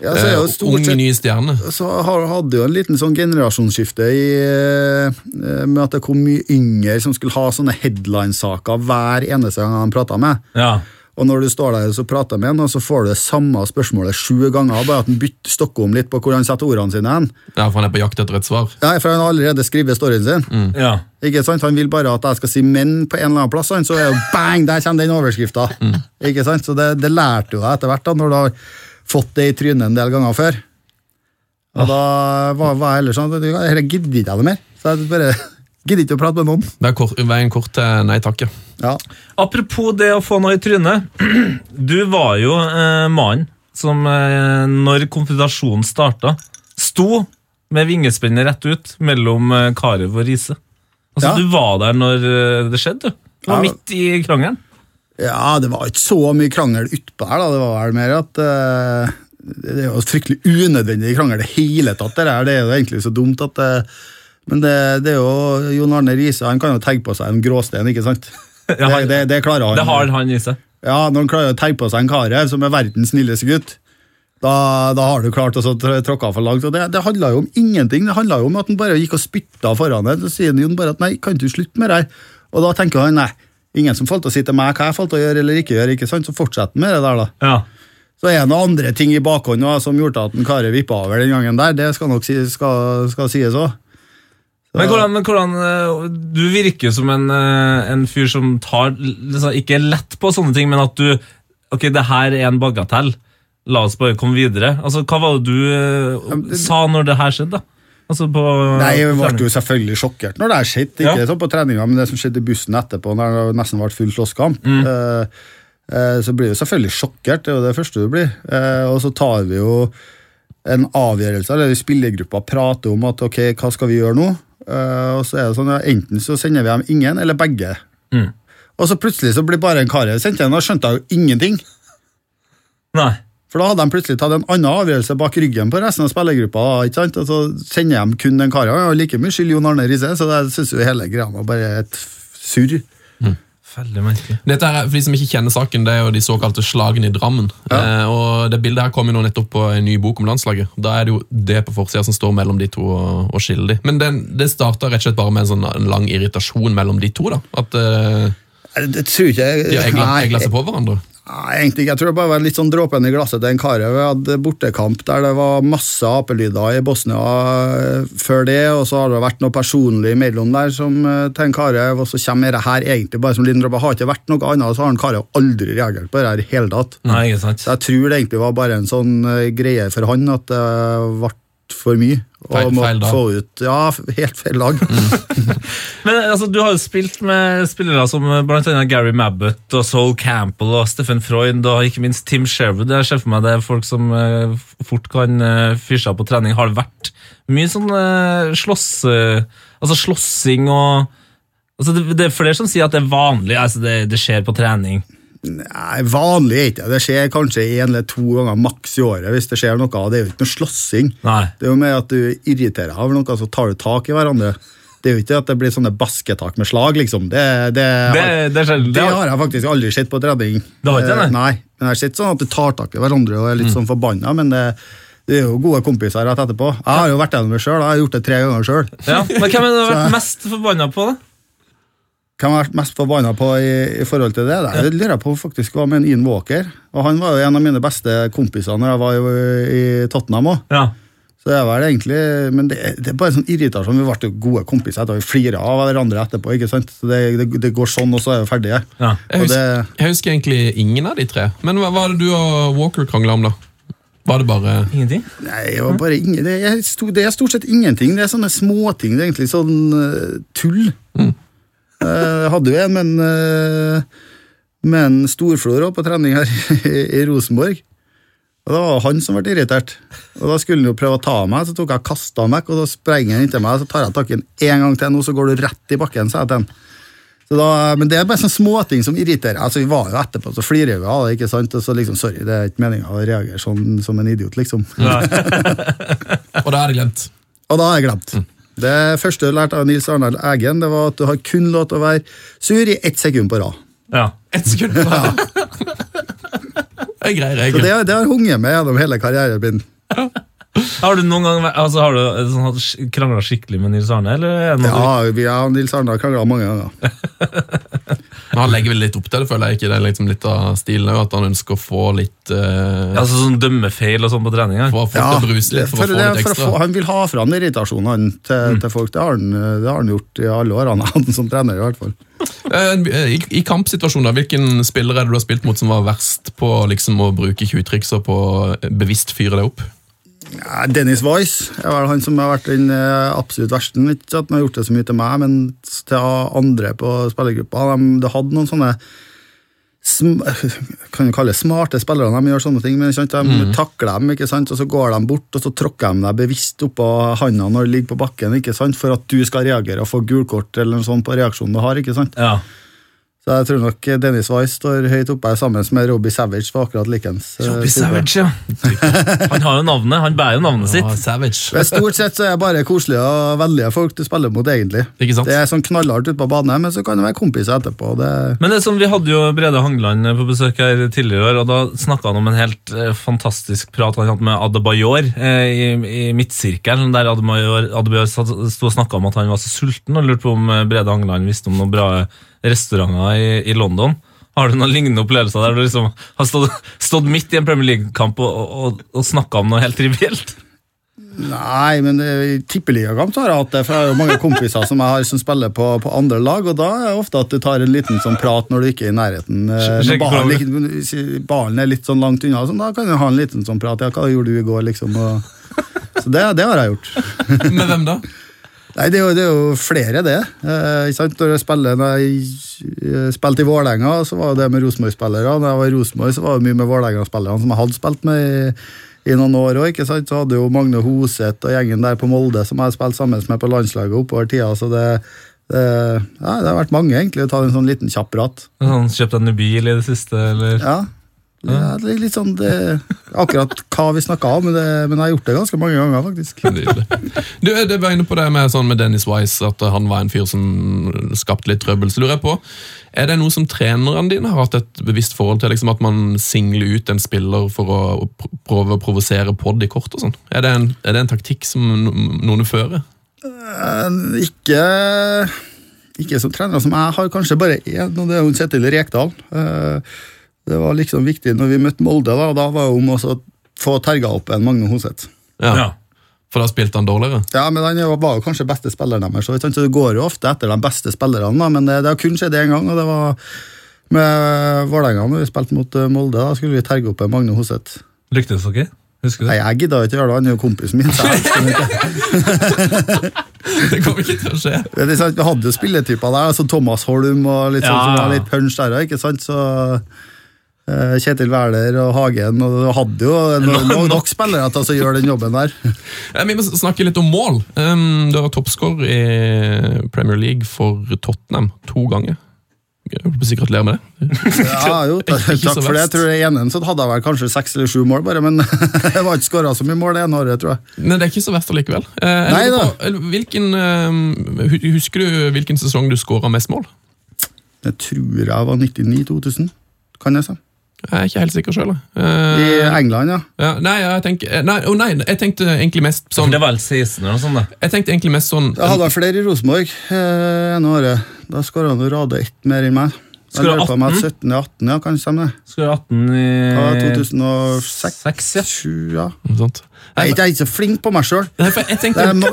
Ja, så jo stort ung, sett- ny stjerne. så hadde jo en liten sånn generasjonsskifte i, eh, med at det kom mye yngre som skulle ha sånne headline-saker hver eneste gang han prata med. ja. Og når du står der og prater med han, og så får du det samme spørsmålet sju ganger, bare at han bytter stokker om litt på hvor han setter ordene sine hen. Ja, for han er på jakt etter et svar. Ja, for han har allerede skrevet storyen sin. ja. Ikke sant? Han vil bare at jeg skal si menn på en eller annen plass, så er jo bang, der kommer den overskrifta. Ikke sant? Så det, det lærte jo jeg etter hvert, da, når du har fått det i trynet en del ganger før. Og da var, var jeg ellers sånn at jeg gidder ikke jeg det mer. Så jeg bare gidder ikke å prate med noen. Det er kort, veien kort til nei takk, ja. Ja. Apropos det å få noe i trynet. Du var jo eh, mannen som eh, når konfrontasjonen starta, sto med vingespennet rett ut mellom eh, Karev og Riise. Altså, Ja. Du var der når eh, det skjedde. Du var Ja. midt i krangelen. Ja, det var ikke så mye krangel utpå her, da. Det var vel mer at uh, Det er jo fryktelig unødvendig krangel i det hele tatt. Det, her. det er jo egentlig så dumt at uh, Men det, det er jo Jon Arne Riise han kan jo tegge på seg en gråsten, ikke sant? Det, det, det klarer han. Det har han i seg. Ja, Når han klarer å tegge på seg en Karev, som er verdens snilleste gutt, da, da har du klart å tråkke for langt. Og det, det handla jo om ingenting. Det handla om at han bare gikk og spytta foran deg. Så sier Jon bare at nei, kan du slutte med det her? Og da tenker han nei, ingen som får å si til meg hva jeg får å gjøre eller ikke gjøre. ikke sant? Så fortsetter han med det der, da. Ja. Så er det noen andre ting i bakhånd også, som gjorde at en Kare vippa over den gangen der. Det skal nok si, skal, skal sies òg. Men hvordan, men hvordan eh, Du virker som en, eh, en fyr som tar liksom, Ikke lett på sånne ting, men at du Ok, det her er en bagatell. La oss bare komme videre. Altså, Hva var det du eh, sa når det her skjedde? da? Altså på Nei, Jeg ble jo selvfølgelig sjokkert når det her skjedde. Ikke Ja. sånn på treninga, men det som skjedde i bussen etterpå, når det nesten ble full slåsskamp. Mm. eh, eh, så blir du selvfølgelig sjokkert, det er jo det første du blir. Eh, og så tar vi jo en avgjørelse, eller spillergruppa prater om at ok, hva skal vi gjøre nå? Eh, og så er det sånn, ja, Enten så sender vi dem ingen, eller begge. Mm. Og så plutselig så blir bare en kar sendt igjen, og skjønte jeg jo ingenting. Nei. For da hadde de plutselig tatt en annen avgjørelse bak ryggen på resten av spillergruppa. ikke sant? Og så sender de kun den karen. Og like mye skyld Jon Arne Riise, så jeg syns hele greia var bare et surr. Veldig merkelig. Dette her, for De som ikke kjenner saken, det er jo de såkalte slagene i Drammen. Eh, og Det bildet her kom jo nå nettopp på en ny bok om landslaget. Da er det jo det på forsida som står mellom de to og, og skiller de. Men den, det starta rett og slett bare med en sånn en lang irritasjon mellom de to. da. At eh, Jeg, jeg tror ikke de har egla, egla seg på hverandre. Nei, egentlig ikke. Jeg tror det bare var litt sånn dråpen i glasset til en kar. Vi hadde bortekamp der det var masse apelyder i Bosnia eh, før det, og så har det vært noe personlig imellom der som eh, til en kar, og så kommer det her egentlig bare som liten dråpe. Har ikke vært noe annet, så har en kar aldri reagert på det her i hele tatt. Nei, ikke sant? Så jeg tror det egentlig var bare en sånn eh, greie for han at det ble for mye. Og Feil- feil få ut Ja, helt feil lag. Men altså, Du har jo spilt med spillere som eh, blant annet Gary Mabbott og Soul Campbell og Steffen Freud og ikke minst Tim Sherwood. Jeg ser for meg det er folk som uh, fort kan uh, fyre seg på trening. Har det vært mye sånn uh, slåss... eh, altså slåssing og altså det, det er flere som sier at det er vanlig. altså Det, det skjer på trening. Nei, vanlig er ikke det. Skjer kanskje en eller to ganger maks i året. hvis Det skjer noe. Det er jo ikke noe slåssing. Det er jo med at du irriterer deg over noe, så tar du tak i hverandre. Det er jo ikke at det blir sånne basketak med slag, liksom. Det, det, Det, det, det har jeg faktisk aldri sett på trening. Det har ikke det, Eh, nei? Men jeg har sett sånn at du tar tak i hverandre og er litt sånn forbanna, men det, det er jo gode kompiser rett etterpå. Jeg har jo vært gjennom det sjøl, jeg har gjort det tre ganger sjøl. ja. Men hvem har du vært mest forbanna på? da? Hvem har vært mest forbanna på i, i forhold til det? Det lurer jeg på faktisk var med en Ian Walker. Og Han var jo en av mine beste kompiser når jeg var i, i Tottenham òg. Ja. Så det er vel egentlig, Men det, er- det er bare sånn irritasjon. Vi ble jo gode kompiser etter vi flira av hverandre etterpå. ikke sant? Så det, det, det går sånn, og så er vi ferdige. ja. Jeg husker, det, jeg husker egentlig ingen av de tre. Men hva var det du og Walker krangla om, da? Var det bare Ingenting? nei, det, var bare ingen, det, er, sto- det er stort sett ingenting. Det er sånne småting. Det er egentlig sånn uh, tull. Mm. Eh, Jeg hadde jo en med en, eh, med en storflor på trening her i, Rosenborg. Og Det var han som ble irritert. Og Da skulle han jo prøve å ta meg, så tok jeg kasta han vekk. og Da sprenger han inntil meg, så tar jeg tak i han en gang til. Nå så går du rett i bakken, sa jeg til han. Så da, men det er bare sånne småting som irriterer. Altså, Vi var jo etterpå, så flirer vi av det. ikke sant? Og så liksom, Sorry, det er ikke meninga å reagere sånn som en idiot, liksom. Og da er det glemt. Og da har jeg glemt. Det første jeg lærte av Nils Arnald Eggen, det var at du har kun lov til å være sur i ett sekund på rad. Ja. Ett sekund på rad. Det er grei Så det, det har hunget med gjennom hele karrieren min. Har du noen gang altså, har du sånn, krangla skikkelig med Nils Arne? Eller er det noe Ja, vi og Nils Arne har krangla mange ganger. Men han legger vel litt opp til det, føler jeg ikke. Det er liksom litt av stilen òg, at han ønsker å få litt uh, Ja, så sånn dømmefeil og sånn på trening? For, bruse litt for, for, å få litt ekstra. få, han vil ha fram irritasjonen til, til, til folk. Det har, han, det har han gjort i alle årene han som trener. i hvert fall. Eh, I, I kampsituasjoner, hvilken spiller er det du har spilt mot som var verst på liksom, å bruke tjuvtriks og på bevisst fyre deg opp? Ja, Dennis Weiss er vel han som har vært den eh, absolutt verste. Ikke at han har gjort det så mye til meg, men til andre på spillergruppa. De, de hadde noen sånne sm kan du kalle det smarte spillere, de gjør sånne ting, men ikke sant? de Mm. takler dem, ikke sant? og så går de bort, og så tråkker de deg bevisst oppå handa når du ligger på bakken, ikke sant? for at du skal reagere og få gulkort eller noe sånt på reaksjonen du har. ikke sant? Ja. Så jeg tror nok Dennis Weiss står høyt oppe her sammen med Robbie Savage for akkurat likens. eh, Robbie. Savage, ja. Han har jo navnet. Han bærer jo navnet sitt. Ja, savage. Men Stort sett så er det bare koselige og vennlige folk du spiller mot, egentlig. Ikke sant? Det er sånn knallhardt ute på banen, men så kan det være kompiser etterpå. Det, Men det er sånn, Vi hadde jo Brede Hangeland på besøk her tidligere, i år, og da snakka han om en helt eh, fantastisk prat han hadde med Adebayor eh, i, i midtsirkelen. Der Adebayor, Adebayor sto og snakka om at han var så sulten, og lurte på om Brede Hangeland visste om noen bra restauranter i, i London. Har du noen lignende opplevelser der du liksom har stått, stått midt i en Premier League-kamp og, og, og snakka om noe helt trivielt? nei, men eh, i tippeligakamp så har jeg hatt det, for jeg har jo mange kompiser som jeg har som spiller på, på andre lag, og da er det ofte at du tar en liten sånn prat når du ikke er i nærheten. Eh, Når ballen, ballen er litt sånn langt unna, sånn, da kan du ha en liten sånn prat. Ja, hva gjorde du i går, liksom? Og, så det, det har jeg gjort. Med hvem da? Nei, det er jo, det er jo flere, det. Eh, ikke sant? Når jeg spiller, når jeg eh, spilte i Vålerenga, så var det med Rosenborg-spillere. Når jeg var i Rosenborg, så var det mye med Vålerenga-spillerne som jeg hadde spilt med i, i noen år òg. Så hadde jo Magne Hoseth og gjengen der på Molde som jeg har spilt sammen med på landslaget oppover tida. Så det, det, ja, det har vært mange, egentlig, å ta en sånn liten kjapp prat. Han kjøpt en ny bil i det siste, eller? Ja. Ja, det er litt sånn det, Akkurat hva vi snakka om, men, det, men jeg har gjort det ganske mange ganger, faktisk. Nydelig. Du, det var inne på det med, sånn med Dennis Wise, at han var en fyr som skapte litt trøbbel. Så lurer jeg på, Er det noe som trenerne dine har hatt et bevisst forhold til? liksom At man singler ut en spiller for å pr- prøve å provosere pod i kort? og sånn? Er, det en- er det en taktikk som noen fører? Eh, Ikke, ikke som trener som jeg har, kanskje bare én, og det er Kjetil Rekdal. Eh, Det var liksom viktig når vi møtte Molde, da, da var det om å få terga opp en Magne Hoseth. Ja, Ja. For da spilte han dårligere? Ja, men han var jo kanskje beste spilleren deres, så, det går jo ofte etter de beste spillerne, da, men det, det har kun skjedd én gang, og det var med Vålerenga når vi spilte mot eh, Molde. Da skulle vi terge opp en Magne Hoseth. Lyktes dere? Husker du Nei, jeg gidda ikke gjøre det, han er jo kompisen min. Så jeg ikke. Det kommer ikke til å skje. Det er sant, Vi hadde jo spilletyper der, altså Thomas Holm og litt sånn Ja, som var litt punch der òg, ikke sant? Så Kjetil Wæler og Hagen, og du hadde jo nok, nok, nok spillere til å gjøre den jobben der. Eh, Vi må snakke litt om mål. Um, du har toppskårer i Premier League for Tottenham to ganger. Jeg holdt sikkert gratulerer med det. Ja, jo, takk, takk for det. Jeg tror det ene så hadde jeg vel kanskje seks eller sju mål, bare, men jeg var ikke skåra så mye mål det ene året, tror jeg. Men det er ikke så verst allikevel. Eh, Nei da. på, eh, Hvilken, eh, husker du hvilken sesong du skåra mest mål? Jeg tror jeg var 99-2000, kan jeg si. Jeg er ikke helt sikker sjøl. I England, ja. ja, nei, jeg tenker, eh, nei, oh, nei, jeg tenkte egentlig mest sånn Det var vel 16 eller noe sånt, da. Jeg tenkte egentlig mest sånn Jeg hadde flere i Rosenborg uh, ene året. Da skåra han Rade ett mer enn meg. På om jeg 18? hadde 17-18, ja, kan det stemme? det? Skulle 18 i Ja, 2006, 6, ja. 20, ja. sånt. Jeg jeg er ikke så flink på meg sjøl. Jeg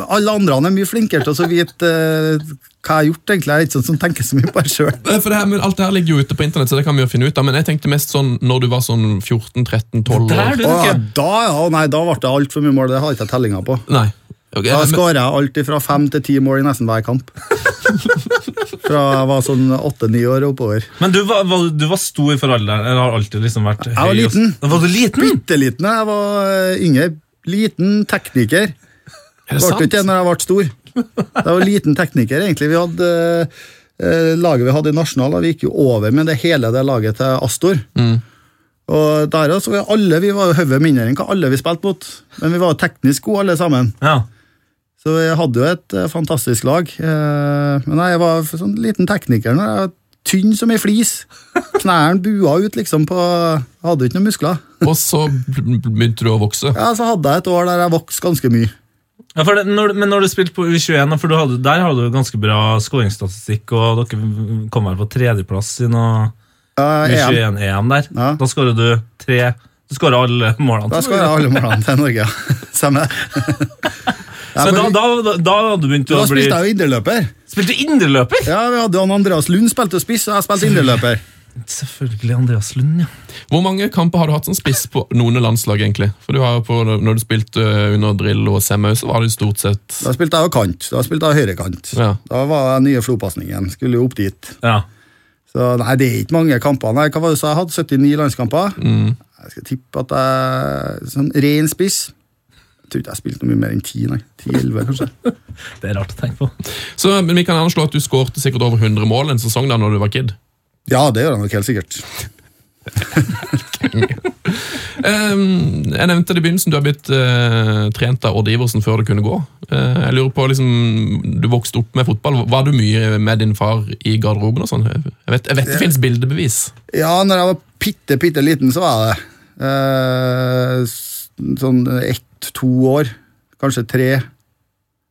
Alle andre er mye flinkere til å vite eh, hva jeg har gjort. egentlig. Jeg er ikke sånn som tenker så mye på meg sjøl. For det her, men Alt det her ligger jo ute på internett, så det kan vi jo finne ut av. Men jeg tenkte mest sånn når du var sånn 14-13-12 Der, år. du, Ja, tenker. da ja, nei, da ble det altfor mye mål. Det har ikke tellinga på. Nei. Okay, Da skårer jeg alt fra fem til ti mål i nesten hver kamp. Fra jeg var sånn åtte-ni år og oppover. Men du var, var, du var stor for alderen? Eller har alltid liksom vært høy? var og- liten. Var du liten? Bitte liten. Jeg var eh, yngre. Liten tekniker. Er det Ble sant? ikke det når jeg ble stor. Jeg var liten tekniker, egentlig. Vi hadde eh, Laget vi hadde i Nasjonal, vi gikk jo over med det hele det laget til Astor. Mm. Og der også, vi, alle, vi var jo hodet mindre enn hva alle vi spilte mot, men vi var teknisk gode alle sammen. Ja. Så vi hadde jo et eh, fantastisk lag. Eh, men jeg var sånn liten tekniker når jeg var tynn som ei flis. Knærne bua ut liksom på Jeg hadde ikke noen muskler. Og så begynte du å vokse. Ja, Så hadde jeg et år der jeg vokste ganske mye. Ja, for det, når, men når du spilte på U21, for du hadde, der hadde du ganske bra skåringsstatistikk, og dere kom vel på tredjeplass i noe uh, U21-EM der. Ja. Da skåra du tre Du skåra alle målene. Da skåra jeg alle målene til Norge. ja. Så da, da, da, da hadde du begynt Da å bli spilte jeg jo indreløper. Spilte du indreløper? Ja, vi hadde han Andreas Lund spilte spiss, og jeg spilte indreløper. Selvfølgelig Andreas Lund, ja. Hvor mange kamper har du hatt som spiss på noen landslag, egentlig? For du har jo på, Når du spilte under drill og Semau, så var det stort sett Da spilte jeg jo kant. Da spilte jeg høyrekant. Ja. Da var jeg nye flopasningen. Skulle jo opp dit. ja. Så nei, det er ikke mange kamper. Nei, hva var det du sa jeg hadde? 79 landskamper? Jeg skal tippe at jeg Sånn ren spiss. Jeg tror ikke jeg spilte mye mer enn 10, nei. 10-11, kanskje. Det er rart å tenke på. Så men Vi kan anslå at du skårte sikkert over 100 mål en sesong da når du var kid. Ja, det gjør jeg nok helt sikkert. Um, jeg nevnte det i begynnelsen, du har blitt uh, trent av Odd Iversen før det kunne gå. Uh, jeg lurer på, liksom, Du vokste opp med fotball. Var du mye med din far i garderoben? og sånn? Jeg vet, jeg vet det finnes bildebevis. Ja, når jeg var bitte, bitte liten, så var jeg det. Eh, sånn ett-to år. Kanskje tre.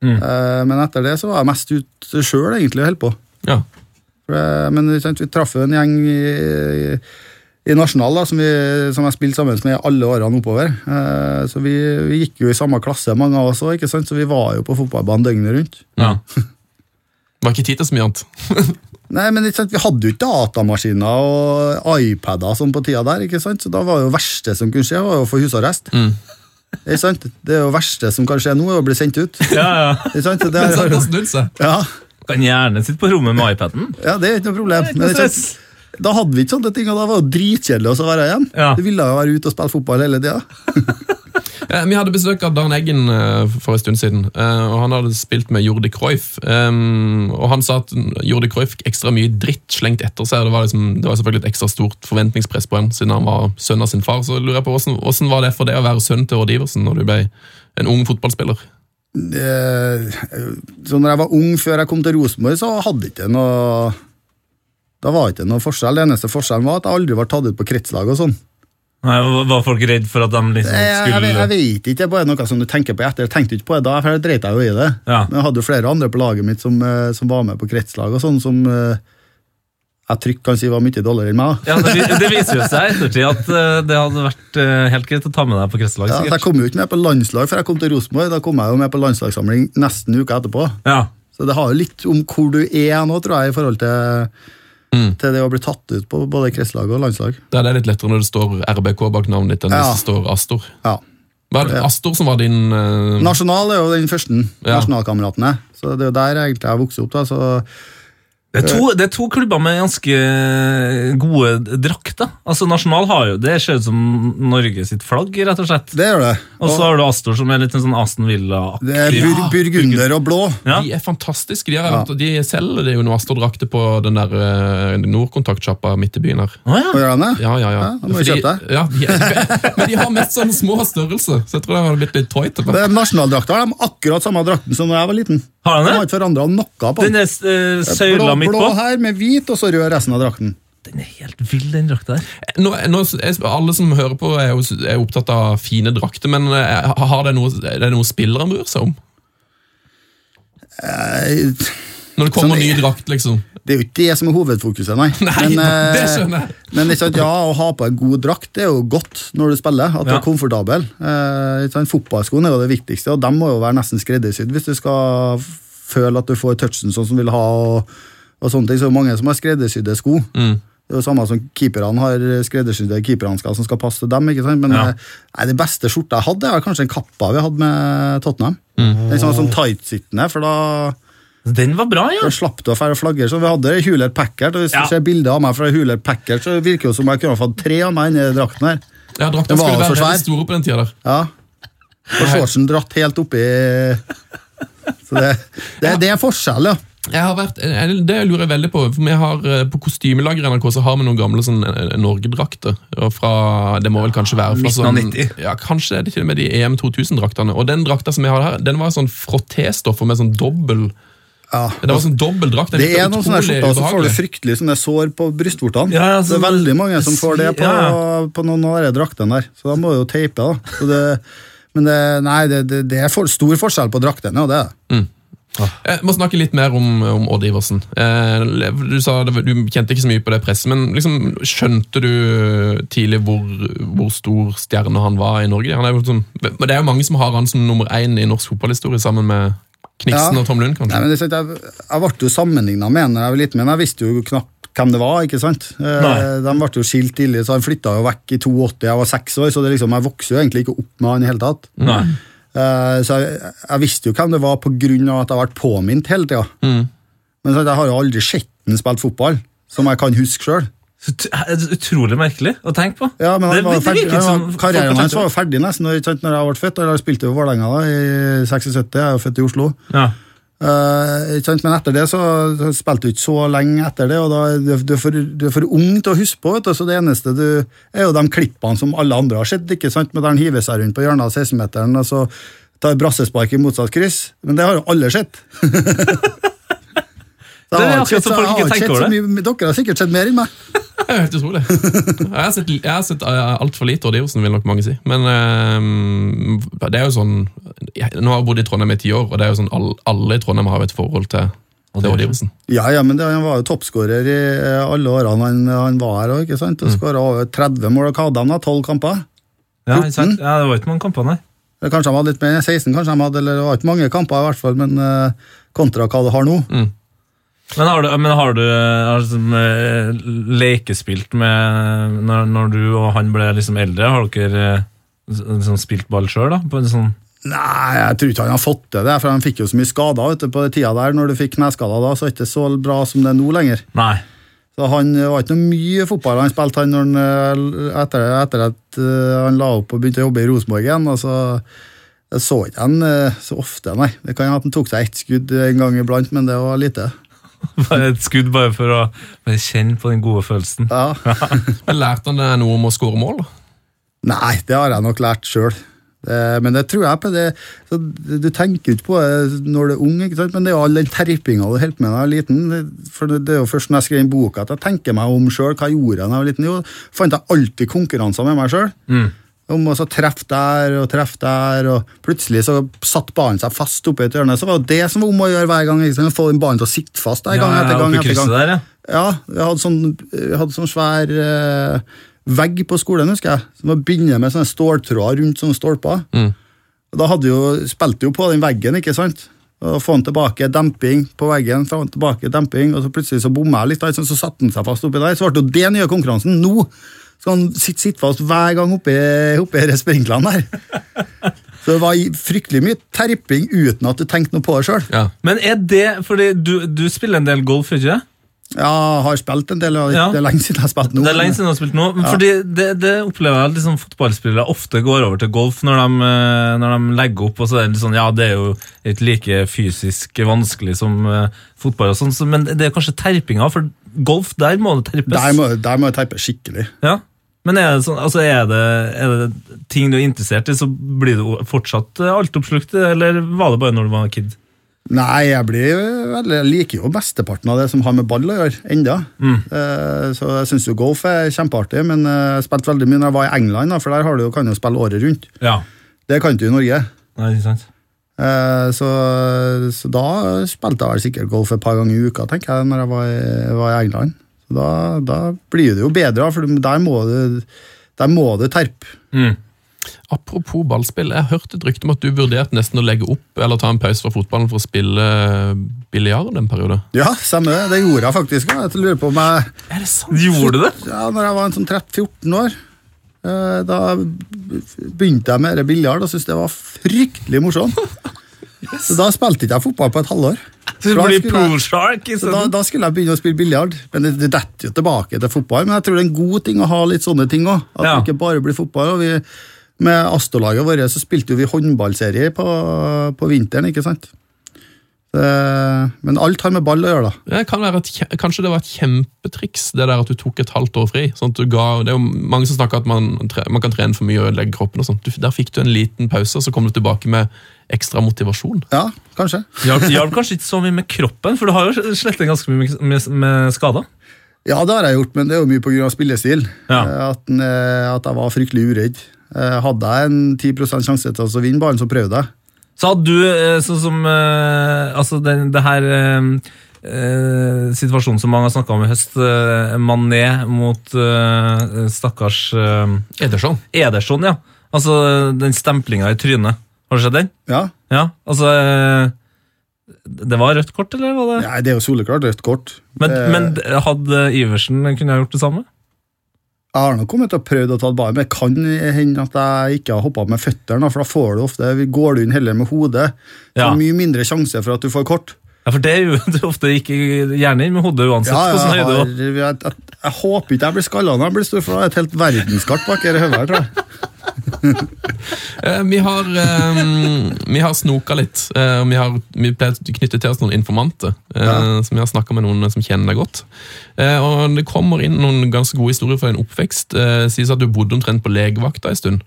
Mm. Eh, men etter det så var jeg mest ute sjøl, egentlig, og holdt på. Ja. Eh, Men sant, vi traff en gjeng i, i, Nasjonal da, som, vi, som jeg spilte sammen med alle årene oppover. Eh, så vi, vi gikk jo i samme klasse, mange av oss òg, så vi var jo på fotballbanen døgnet rundt. Ja. Var ikke tid til så mye annet. Nei, men ikke sant, Vi hadde jo ikke datamaskiner og iPader sånn på tida der, ikke sant? så da var jo verste som kunne skje, var å få husarrest. Mm. Ikke sant? Det er jo verste som kan skje nå, er å bli sendt ut. Ja, ja. Ikke sant? Det, er, men snudd seg. ja, Kan gjerne sitte på rommet med iPaden. ja, det er ikke noe problem. Ikke Men, ikke da hadde vi ikke sånne ting, og da var det dritkjedelig å være hjemme. Ja. Du ville jo være ute og spille fotball hele tida. Eh, Vi hadde besøk av Dan Eggen eh, for en stund siden, eh, og han hadde spilt med Jordi Cruyff. Og Han sa at Jordi Cruyff ekstra mye dritt slengt etter seg. Det var, liksom, det var selvfølgelig et ekstra stort forventningspress på ham, siden han var sønn av sin far. Så lurer jeg på, hvordan, hvordan var det for deg å være sønn til Odd Iversen når du ble en ung fotballspiller? Så når jeg var ung, før jeg kom til Rosenborg, så hadde ikke noe Da var ikke noe forskjell. Det eneste forskjellen var at jeg aldri var tatt ut på kretslag og sånn. Nei, Var folk redd for at de liksom Jeg, jeg, jeg, vet ikke, det er bare noe som du tenker på etter. Jeg tenkte ikke på det da, for jeg dreit jo i det. Ja. Men jeg hadde jo flere andre på laget mitt som, eh, som var med på kretslag og sånn, som eh, jeg trygt kan si var mye dårligere enn meg. Ja, det, det viser jo seg ettertid at eh, det hadde vært helt greit å ta med deg på kretsslag. Ja, så jeg kom jo ikke med på landslag før jeg kom til Rosenborg. Da kom jeg jo med på landslagssamling nesten uka etterpå. Ja. Så det har jo litt om hvor du er nå, tror jeg, i forhold til, Mm. til det å bli tatt ut på både kretslag og landslag. Det er litt lettere når det står RBK bak navnet ditt enn Ja. hvis det står Astor. Ja. Var det Astor som var din uh... Nasjonal er jo den første. Ja. Nasjonalkameratene. Så det er jo der egentlig jeg har vokst opp. da, så Det, er to, det er to klubber med ganske gode drakter. Altså Nasjonal har jo Det ser ut som Norge sitt flagg, rett og slett. Det gjør det. Og så har du Astor, som er litt en sånn Aston Villa-aktig. Det er bur burgunder og blå. Ja. De er fantastiske. De, har, de selger det jo noe Astor-drakter på den der uh, Nordkontakt-sjappa midt i byen her. Å ja. Gjør de det? Ja, ja, ja. Ja, da må vi Fordi- kjøpe det. Ja, de er, men de har mest sånn små størrelser, så jeg tror det har blitt litt toy til Det er Nasjonaldrakta har de akkurat samme drakten som da jeg var liten. Har De han har ikke forandra noe på Den den. er uh, Blå, på. blå her med hvit, og så rød resten av drakten. Den er helt vill, den drakta der. Nå, nå, alle som hører på, er jo er opptatt av fine drakter, men eh, har det noe, er det noe spillerne bryr seg om? Eh, Når det kommer Sånn, ny drakt, liksom? Det er jo ikke det som er hovedfokuset, nei. Nei, men, det skjønner jeg. Men sant, ja, å ha på en god drakt det er jo godt når du spiller. At du er komfortabel. Eh, Fotballskoene er jo det viktigste, og de må jo være nesten skreddersydd hvis du skal føle at du får touchen sånn som du vil ha. og, og sånne ting, så er det mange som har skreddersydde sko. Mm. Det er jo samme som keeperne har skreddersydde keeperhansker som skal passe til dem. ikke sant? Men Ja. eh, nei, det beste skjorta jeg hadde, er kanskje en kappa vi hadde med Tottenham. Mm. Den som var sånn tightsittende, for da, Den var bra, ja. da slapp du å fære flagger. Så vi hadde Huler Packard, og hvis Ja. du ser bilder av meg fra Huler Packard, så virker det som jeg kunne fått tre av meg inni drakten her. Ja, drakten var skulle jo være veldig store på den tida der. Ja. Og shortsen dratt helt oppi Så det, det, det er forskjell, ja. Jeg har vært, eh, det lurer jeg veldig på. for vi har, eh, På kostymelager i NRK så har vi noen gamle sånn, eh, Norge-drakter. Det må vel kanskje være fra sånn, 1990. ja, Kanskje er det til og med de EM 2000-draktene. Og den drakta som jeg har her, den var sånn frottéstoffer med sånn dobbel ja. Det var sånn dobbel drakt. Det er noen sånne skjorter, så får du ubehagelig. fryktelig sånne sår på brystvortene. Ja, ja, det er veldig mange som får det på, Ja. på noen av de draktene der. Så da må du jo teipe, da. Så det, men det, nei, det, det, det er for, stor forskjell på draktene, og det er det. Jeg må snakke litt mer om, om Odd Iversen. Eh, du sa det, du kjente ikke så mye på det presset, men liksom, skjønte du tidlig hvor, hvor stor stjerne han var i Norge? Han er jo sånn, det er jo mange som har han som nummer én i norsk fotballhistorie, sammen med Kniksen Ja. og Tom Lund, kanskje. Nei, men det, jeg, jeg ble jo sammenligna med ham da jeg var liten, men jeg visste jo knapt hvem det var. ikke sant? Eh, Nei. de ble jo skilt tidlig, så han flytta jo vekk i 82, jeg var seks år, så det liksom, jeg vokste jo egentlig ikke opp med han i hele tatt. Nei. Eh, så jeg, jeg visste jo hvem det var av at jeg har vært påminnet hele tida. Mm. Men jeg har jo aldri sett ham spille fotball. som jeg kan huske sjøl. Utrolig merkelig å tenke på. Ja, men Det- var det ferdig, virker som karrieren hans var jo ferdig nesten når, når jeg ble født. Jeg spilte jo Vålerenga i 76, jeg er jo født i Oslo. Ja. Sant? Men etter det så, så spilte du ikke så lenge etter det, og da du, er for, du er for ung til å huske på, vet du, så det eneste du er jo de klippene som alle andre har sett, ikke sant? med der han hiver seg rundt på hjørnet av 16-meteren, og så tar brassespark i motsatt kryss. Men det har jo alle sett. Det er akkurat som folk ikke tenker over det. mye- Dere har sikkert sett mer enn meg. Det er helt utrolig. Jeg har sett, jeg har sett uh, altfor lite Odd Iversen, vil nok mange si. Men um, det er jo sånn jeg, Nå har jeg bodd i Trondheim i ti år, og det er jo sånn all, alle i Trondheim har jo et forhold til, Iversen. Ja, ja, men det, han var jo toppskårer i eh, alle årene han, han var her, ikke sant? Mm. Og skåra over 30 mål og hadde han da, 12 kamper. Ja, ja, det var ikke mange kamper, nei. Kanskje han hadde litt mer, 16 kanskje han hadde, eller det var ikke mange kamper i hvert fall, men eh, kontra hva det har nå. Men har du, men har du har liksom, eh, lekespilt med når, når du og han ble liksom eldre? Har dere eh, liksom spilt ball sjøl, da? På en sånn Nei, jeg tror ikke han har fått til det, for han fikk jo så mye skader vet du, på den tida der. Når du fikk kneskader da, så er det ikke så bra som det er nå lenger. Nei. Så han var ikke noe mye fotball han spilte han han, eh, etter, etter at eh, han la opp og begynte å jobbe i Rosenborg igjen. og så jeg så ikke han eh, så ofte, nei. Det kan hende han tok seg ett skudd en gang iblant, men det var lite. Bare et skudd bare for å bare kjenne på den gode følelsen. Ja. Men Lærte han deg noe om å skåre mål? Nei, det har jeg nok lært sjøl. Men det tror jeg på. det, så Du tenker ikke på det når du er ung, ikke sant? men det er jo all den terpinga du holdt med da jeg var liten. For det er jo først når jeg skrev boka at jeg tenker meg om sjøl. Hva gjorde jeg da jeg var liten? Jo, fant jeg alltid konkurranser med meg sjøl. Om å treffe der og treffe der, og plutselig så satt ballen seg fast oppi et hjørne. Så var det det som var om å gjøre hver gang. Liksom. Få den ballen til å sitte fast der, gang Ja, etter gang. etter gang. der, ja. Ja, jeg hadde sånn, jeg hadde sånn svær eh, vegg på skolen, husker jeg. Som var bindet med sånne ståltråder rundt sånne stolper. Og Da hadde jo, spilte jo på den veggen, ikke sant? Og Få den tilbake, demping på veggen, den tilbake, demping, og så plutselig så bomma jeg litt, så satte den seg fast oppi der. Så ble det jo det nye konkurransen. Nå skal han sitte, sitte fast hver gang oppi, oppi sprinklene der. Så det var fryktelig mye terping uten at du tenkte noe på det sjøl. Ja. Men er det fordi du, du spiller en del golf, ikke sant? Ja, har spilt en del, Ja. det er lenge siden jeg har spilt nå. Det er lenge siden jeg har spilt nå. men Fordi det, det opplever jeg at liksom fotballspillere ofte går over til golf når de, eh, når de legger opp. og så er det litt sånn, Ja, det er jo ikke like fysisk vanskelig som eh, fotball, og sånn, så, men det er kanskje terpinga. For golf, der må det terpes. Der må, der må det terpes skikkelig. Ja. Men er det, sånn, altså er, det, er det ting du er interessert i, så blir du fortsatt eh, altoppslukt, eller var det bare når du var kid? Nei, jeg, blir veldig, jeg liker jo mesteparten av det som har med ball å gjøre, enda. Eh, så jeg syns jo golf er kjempeartig, men jeg jeg spilte veldig mye når jeg var i England, da, for der har du, kan du jo spille året rundt. Ja. Det kan du i Norge. Nei, ikke sant? Eh, så, så da spilte jeg vel sikkert golf et par ganger i uka, tenker jeg, når jeg var i, var i England. Så da, da blir det jo bedre, for der må du, der må du terpe. Mm. Apropos ballspill, jeg hørte et rykte om at du vurderte nesten å legge opp eller ta en pause fra fotballen for å spille eh, biljard en periode. Ja, stemmer det. Det gjorde jeg faktisk. Jeg lurer på om jeg Er det sant? Gjorde det? Ja, når jeg var en sånn 13-14 år, da begynte jeg med biljard og syntes det var fryktelig morsomt. Så da spilte ikke jeg fotball på et halvår. Så du da skulle jeg- pool shark Så da, da skulle jeg begynne å spille biljard. Men det, det detter jo tilbake til fotball. Men jeg tror det er en god ting å ha litt sånne ting òg. At Ja. det ikke bare blir fotball. Og vi, med Astolaget vårt så spilte vi håndballserie på, på vinteren, ikke sant. Det, men alt har med ball å gjøre, da. Det kan være et, kanskje det var et kjempetriks, det der at du tok et halvt år fri. Sånn at du ga, det er jo Mange som snakker at man, man kan trene for mye og ødelegge kroppen. og sånt. Du, der fikk du en liten pause, og så kom du tilbake med ekstra motivasjon. Ja, kanskje. Hjalp hjalp kanskje ikke så mye med kroppen, for du har jo slettet ganske mye med, med, med skader. Ja, det har jeg gjort, men det er jo mye pga. spillestil. Ja. Eh, At, eh, at jeg var fryktelig uredd. Eh, Hadde jeg en 10 sjanse til å vinne ballen, så prøvde jeg. Så hadde du, sånn som eh, Altså, det, det her eh, situasjonen som mange har snakka om i høst, Mané mot eh, stakkars eh, Ederson. Ederson, ja. Altså den stemplinga i trynet. Har du sett den? Ja, Ja, altså Det var rødt kort, eller var det? Nei, Det er jo soleklart rødt kort. Men, men hadde Iversen kunne ha gjort det samme? Jeg har nok kommet til å prøve å ta ballen, men det kan hende at jeg ikke har hoppa med føttene. For da får du ofte, går du inn heller med hodet. Ja. det er mye mindre sjanse for at du får kort. Ja, For det er jo det er ofte ikke gjerne inn med hodet uansett. Ja, hvordan jeg, har, jeg, jeg, jeg håper ikke jeg blir skalla når jeg blir stor, for da er et helt verdenskart bak i hodet her, tror jeg. Eh, vi har, um, vi har snoka litt. eh, og vi har vi pleier å til oss noen informanter. Ja. Som vi har snakka med noen som kjenner deg godt. Eh, og Det kommer inn noen ganske gode historier fra din oppvekst. Uh, sies at du bodde omtrent på legevakta en stund.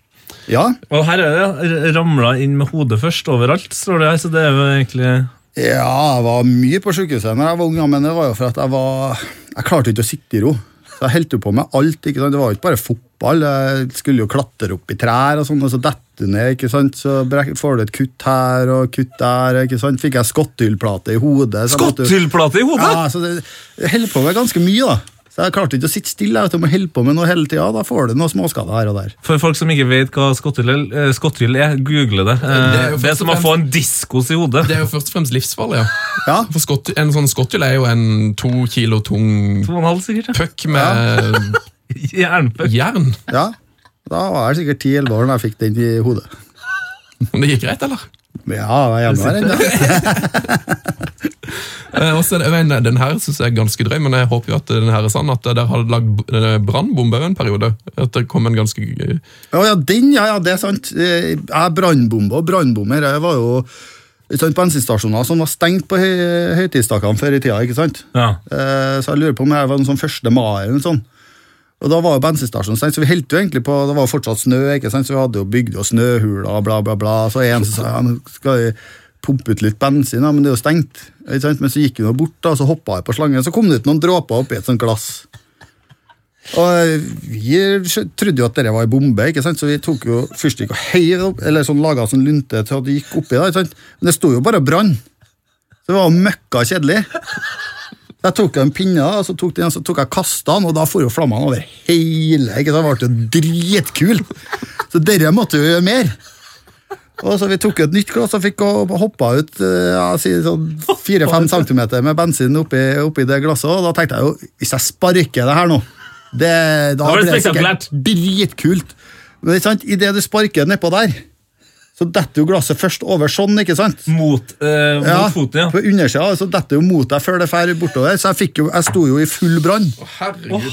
Ja, Og her er det ramla inn med hodet først overalt, står det her, så det er jo egentlig Ja, jeg var mye på sykehuset når jeg var ung, men det var jo for at jeg var Jeg klarte ikke å sitte i ro. Så jeg holdt jo på med alt. ikke sant? Det var jo ikke bare fotball. Jeg skulle jo klatre opp i trær, og sånn, og så detter du ned. ikke sant? Så får du et kutt her og kutt der. ikke sant? Fikk jeg skotthyllplate i hodet. Skotthyllplate i hodet! Ja, så det, jeg holder på med ganske mye, da. Så jeg klarte ikke å sitte stille. Jeg må holde på med noe hele tida, da får du noen småskader her og der. For folk som ikke vet hva skotthyll eh, er, google det. Eh, Det er Det er som å få en diskos i hodet. Det er jo først og fremst livsfarlig. ja. Ja, For skott, En sånn skotthyll er jo en to kilo tung To og en halv, sikkert. ja. puck med Jernpuck. jern. ja. Da var jeg sikkert 10-11 år da jeg fikk den i hodet. Men det gikk greit, eller? Ja, det er januar ennå. Eh, og så mener, Den her synes jeg er ganske drøy, men jeg håper jo at den her er sann. At dere har lagd brannbomber en periode. At det kom en ganske gøy... Ja, ja, den, ja, ja, det er sant. Eh, Jeg brannbombe og brannbommer. Jeg var jo sant, bensinstasjoner som var stengt på høy, høytidsdagene før i tida. ikke sant? Ja. Eh, Så jeg lurer på om jeg var en sånn 1. mai eller noe sånt. Og da var jo bensinstasjonen stengt, så vi holdt jo egentlig på, det var jo fortsatt snø, ikke sant? så vi hadde jo bygd jo snøhuler og bla, bla, bla. Så en som sa ja, nå skal vi pumpe ut litt bensin, ja, men det er jo stengt. Ikke sant? Men så gikk hun bort, da, så hoppa jeg på slangen, så kom det ut noen dråper oppi et sånt glass. Og vi trodde jo at dette var ei bombe, ikke sant? så vi tok jo fyrstikk og heiv opp, eller sånn laga sånn lunte til at det gikk oppi. da, ikke sant? Men det sto jo bare og. Så det var møkka kjedelig. Så Jeg tok en pinne, og så tok, den, så tok jeg kasta den, og da får jo flammene over hele. ikke? Det ble jo dritkul. Så dere måtte jo gjøre mer. Og så Vi tok et nytt glass og fikk hoppa ut eh, ja, sånn fire-fem centimeter med bensin oppi, oppi det glasset. Og da tenkte jeg jo, hvis jeg sparker det her nå det, Da blir det sikkert dritkult. Men det er sant, idet du sparker nedpå der, så detter jo glasset først over sånn, ikke sant? Mot, eh, mot Ja, foten, ja. På undersida så detter jo mot deg før det fer bortover. Så jeg, fikk jo, jeg sto jo i full brann. Herregud.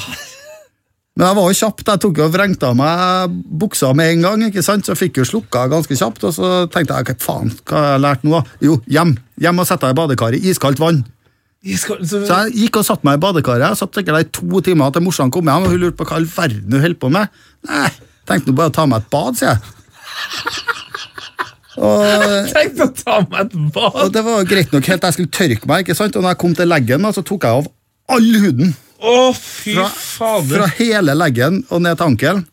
Men jeg var jo kjapt. Jeg tok jo vrengte av meg buksa med en gang. ikke sant? Så jeg fikk jo slukka ganske kjapt. Og så tenkte jeg hva faen, hva har jeg lært nå? Jo, hjem. Hjem og sette deg i badekaret i iskaldt vann. Iskald, så, Så jeg gikk og satte meg i badekaret. Jeg satt sikkert der i to timer til morsan kom hjem, og hun lurte på hva i all verden hun holdt på med. Nei, tenkte nå bare å ta meg et bad, sier jeg. Og Tenk å ta meg et bad! Og det var greit nok helt jeg skulle tørke meg, ikke sant? og når jeg kom til leggen, så tok jeg av all huden. Å, fy Fra, fader. fra hele leggen og ned til ankelen.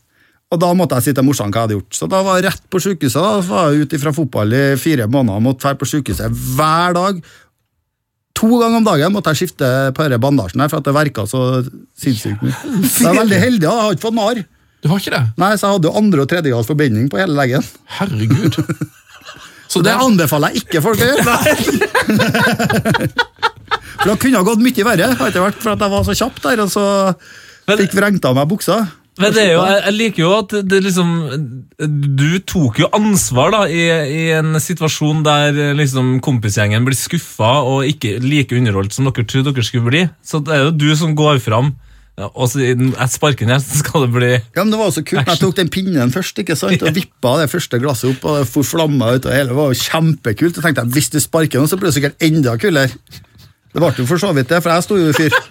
Og da måtte jeg si til morsan hva jeg hadde gjort. Så da var jeg rett på sykehuset. da, var jeg ute fra fotball i fire måneder og måtte dra på sykehuset hver dag. To ganger om dagen måtte jeg skifte på denne bandasjen her, for at det verka så sinnssykt mye. Så jeg er veldig heldig, da. jeg har ikke fått narr. Du har ikke det? Nei, så jeg hadde jo andre- og tredjegrads forbinding på hele leggen. Herregud. Så det anbefaler jeg ikke folk å gjøre. For det kunne ha gått mye verre, hadde det vært for at jeg var så kjapp der, og så fikk vrengt av meg buksa. Men det er jo, jeg, jeg liker jo at det liksom Du tok jo ansvar da i, i en situasjon der eh, liksom kompisgjengen blir skuffa og ikke like underholdt som dere trodde dere skulle bli. Så det er jo du som går fram ja, og siden jeg sparker ned, så skal det bli Ja, men det var også kult kult. Jeg tok den pinnen først ikke sant? og vippa det første glasset opp, og det for flamma ut. og hele, Det var jo kjempekult. Jeg tenkte jeg, Hvis du sparker nå, så blir det sikkert enda kulere. Det ble jo for så vidt det, for jeg sto jo i fyr.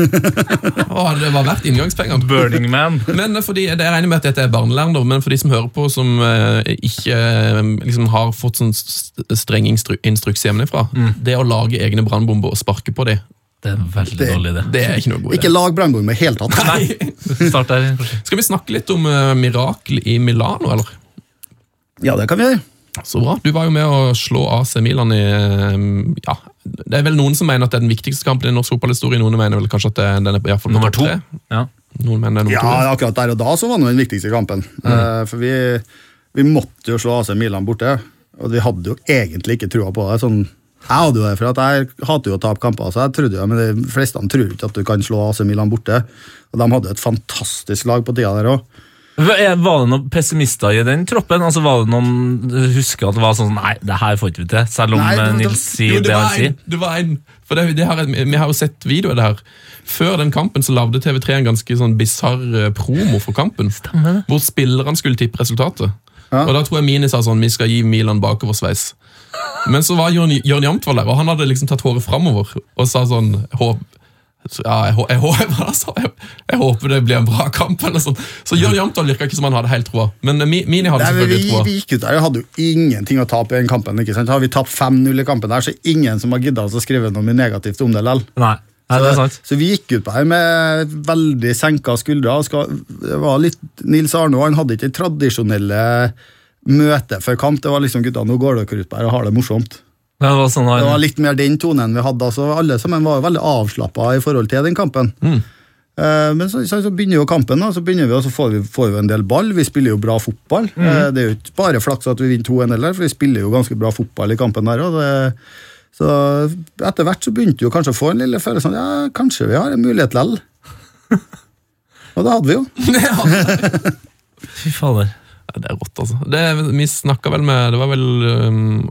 Å, det var verdt inngangspengene. Burning Man. Men fordi, Jeg regner med at dette er barnelærdom, men for de som hører på, som eh, ikke eh, liksom har fått sånn streng instru instruks hjemmefra, det å lage egne brannbomber og sparke på dem, Det er en veldig Det- dårlig idé. det er ikke noe god Ikke idé. lag brannbombe i det hele tatt. Nei. Start der, kanskje. Skal vi snakke litt om uh, mirakel i Milano, eller? Ja, det kan vi gjøre. Så bra. Du var jo med å slå AC Milan i eh, Ja, det er vel noen som mener at det er den viktigste kampen i norsk fotballhistorie. Noen mener vel kanskje at det, den er i hvert fall på Nummer to. tre. Ja. Noen mener det er Ja, nummer to. akkurat der og da så var det den viktigste kampen. Eh, for vi, vi måtte jo slå AC Milan borte, og vi hadde jo egentlig ikke trua på det. sånn jeg hadde jo det, for at jeg hater jo å tape kamper, så jeg trodde jo, men de fleste tror ikke at du kan slå AC Milan borte. Og De hadde jo et fantastisk lag på tida der òg. Var det noen pessimister i den troppen? Altså Var det noen husker at det var sånn Nei, det her får ikke vi til. Selv om Nei, det- eh, det- Nils sier Jo, det han sier. Du var en. For det, det her, vi har jo sett videoer der. Før den kampen så lagde TV3 en ganske sånn bisarr eh, promo for kampen. Hvor spillerne skulle tippe resultatet. Ja. Og da tror jeg Mini sa sånn, vi skal gi Milan bakoversveis. Men så var Jørn, Jørn Jamtvold der, og han hadde liksom tatt håret framover og sa sånn ja, jeg, hå- jeg, jeg, jeg håper det blir en bra kamp. eller sånn. Så Jørn Jamtvold virka ikke som han hadde helt troa. Men eh, Mi- Mini hadde Nei, selvfølgelig troa. vi gikk ut der og hadde jo ingenting å tape i den kampen. ikke sant? Har vi tapt 5-0 i kampen der, så ingen som har gidda å skrive noe negativt om det likevel. Sant. Så vi gikk ut på her med veldig senka skuldre. Skal, det var litt, Nils Arne han hadde ikke den tradisjonelle møtet før kamp. Det var liksom gutta, nå går dere ut og har det morsomt. Det var sånn Det var litt mer den tonen vi hadde. altså Alle sammen var jo veldig avslappa i forhold til den kampen. Mm. Men så, så, så begynner jo kampen, da, så begynner vi, og så får vi, får vi en del ball. Vi spiller jo bra fotball. Mm. Det er jo ikke bare flaks at vi vinner 2-1, heller, for vi spiller jo ganske bra fotball i kampen der. òg. så etter hvert så begynte vi kanskje å få en lille følelse sånn, ja, kanskje vi har en mulighet likevel. og det hadde vi jo. Fy fader. Ja, det er rått, altså. Det, vi snakka vel med Det var vel um,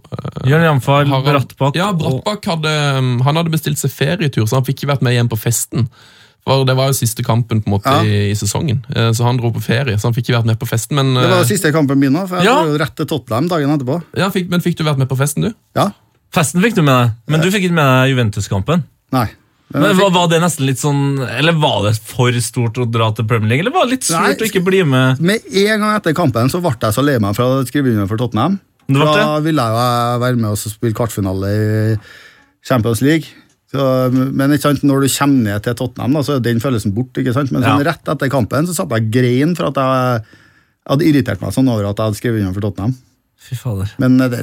Jørn Jamfall, Brattbakk Ja, Brattbakk hadde, um, han hadde bestilt seg ferietur, så han fikk ikke vært med hjem på festen. For Det var jo siste kampen på en måte Ja. i, i sesongen, Eh, så han dro på ferie. Så han fikk ikke vært med på festen. Men, Det var eh, jo siste kampen min, òg, for jeg Ja. dro jo rett til Tottenham dagen etterpå. ja, fikk, men fikk du vært med på festen, du? Ja, Festen fikk du med deg, men du fikk ikke med deg Juventus-kampen. nei. Men Men var, var det nesten litt sånn Eller var det for stort å dra til Premier League, eller var det litt Nei, å ikke bli med? Med en gang etter kampen så ble jeg så lei meg for å skrive under for Tottenham. Da ville jeg jo være med og spille kvartfinale i Champions League. Så, men ikke sant, når du kommer ned til Tottenham, da, så er den følelsen borte. ikke sant? Men sånn, Ja. rett etter kampen så satt jeg grein for at jeg hadde irritert meg sånn over at jeg hadde skrevet under for Tottenham. Fy fader. Men det,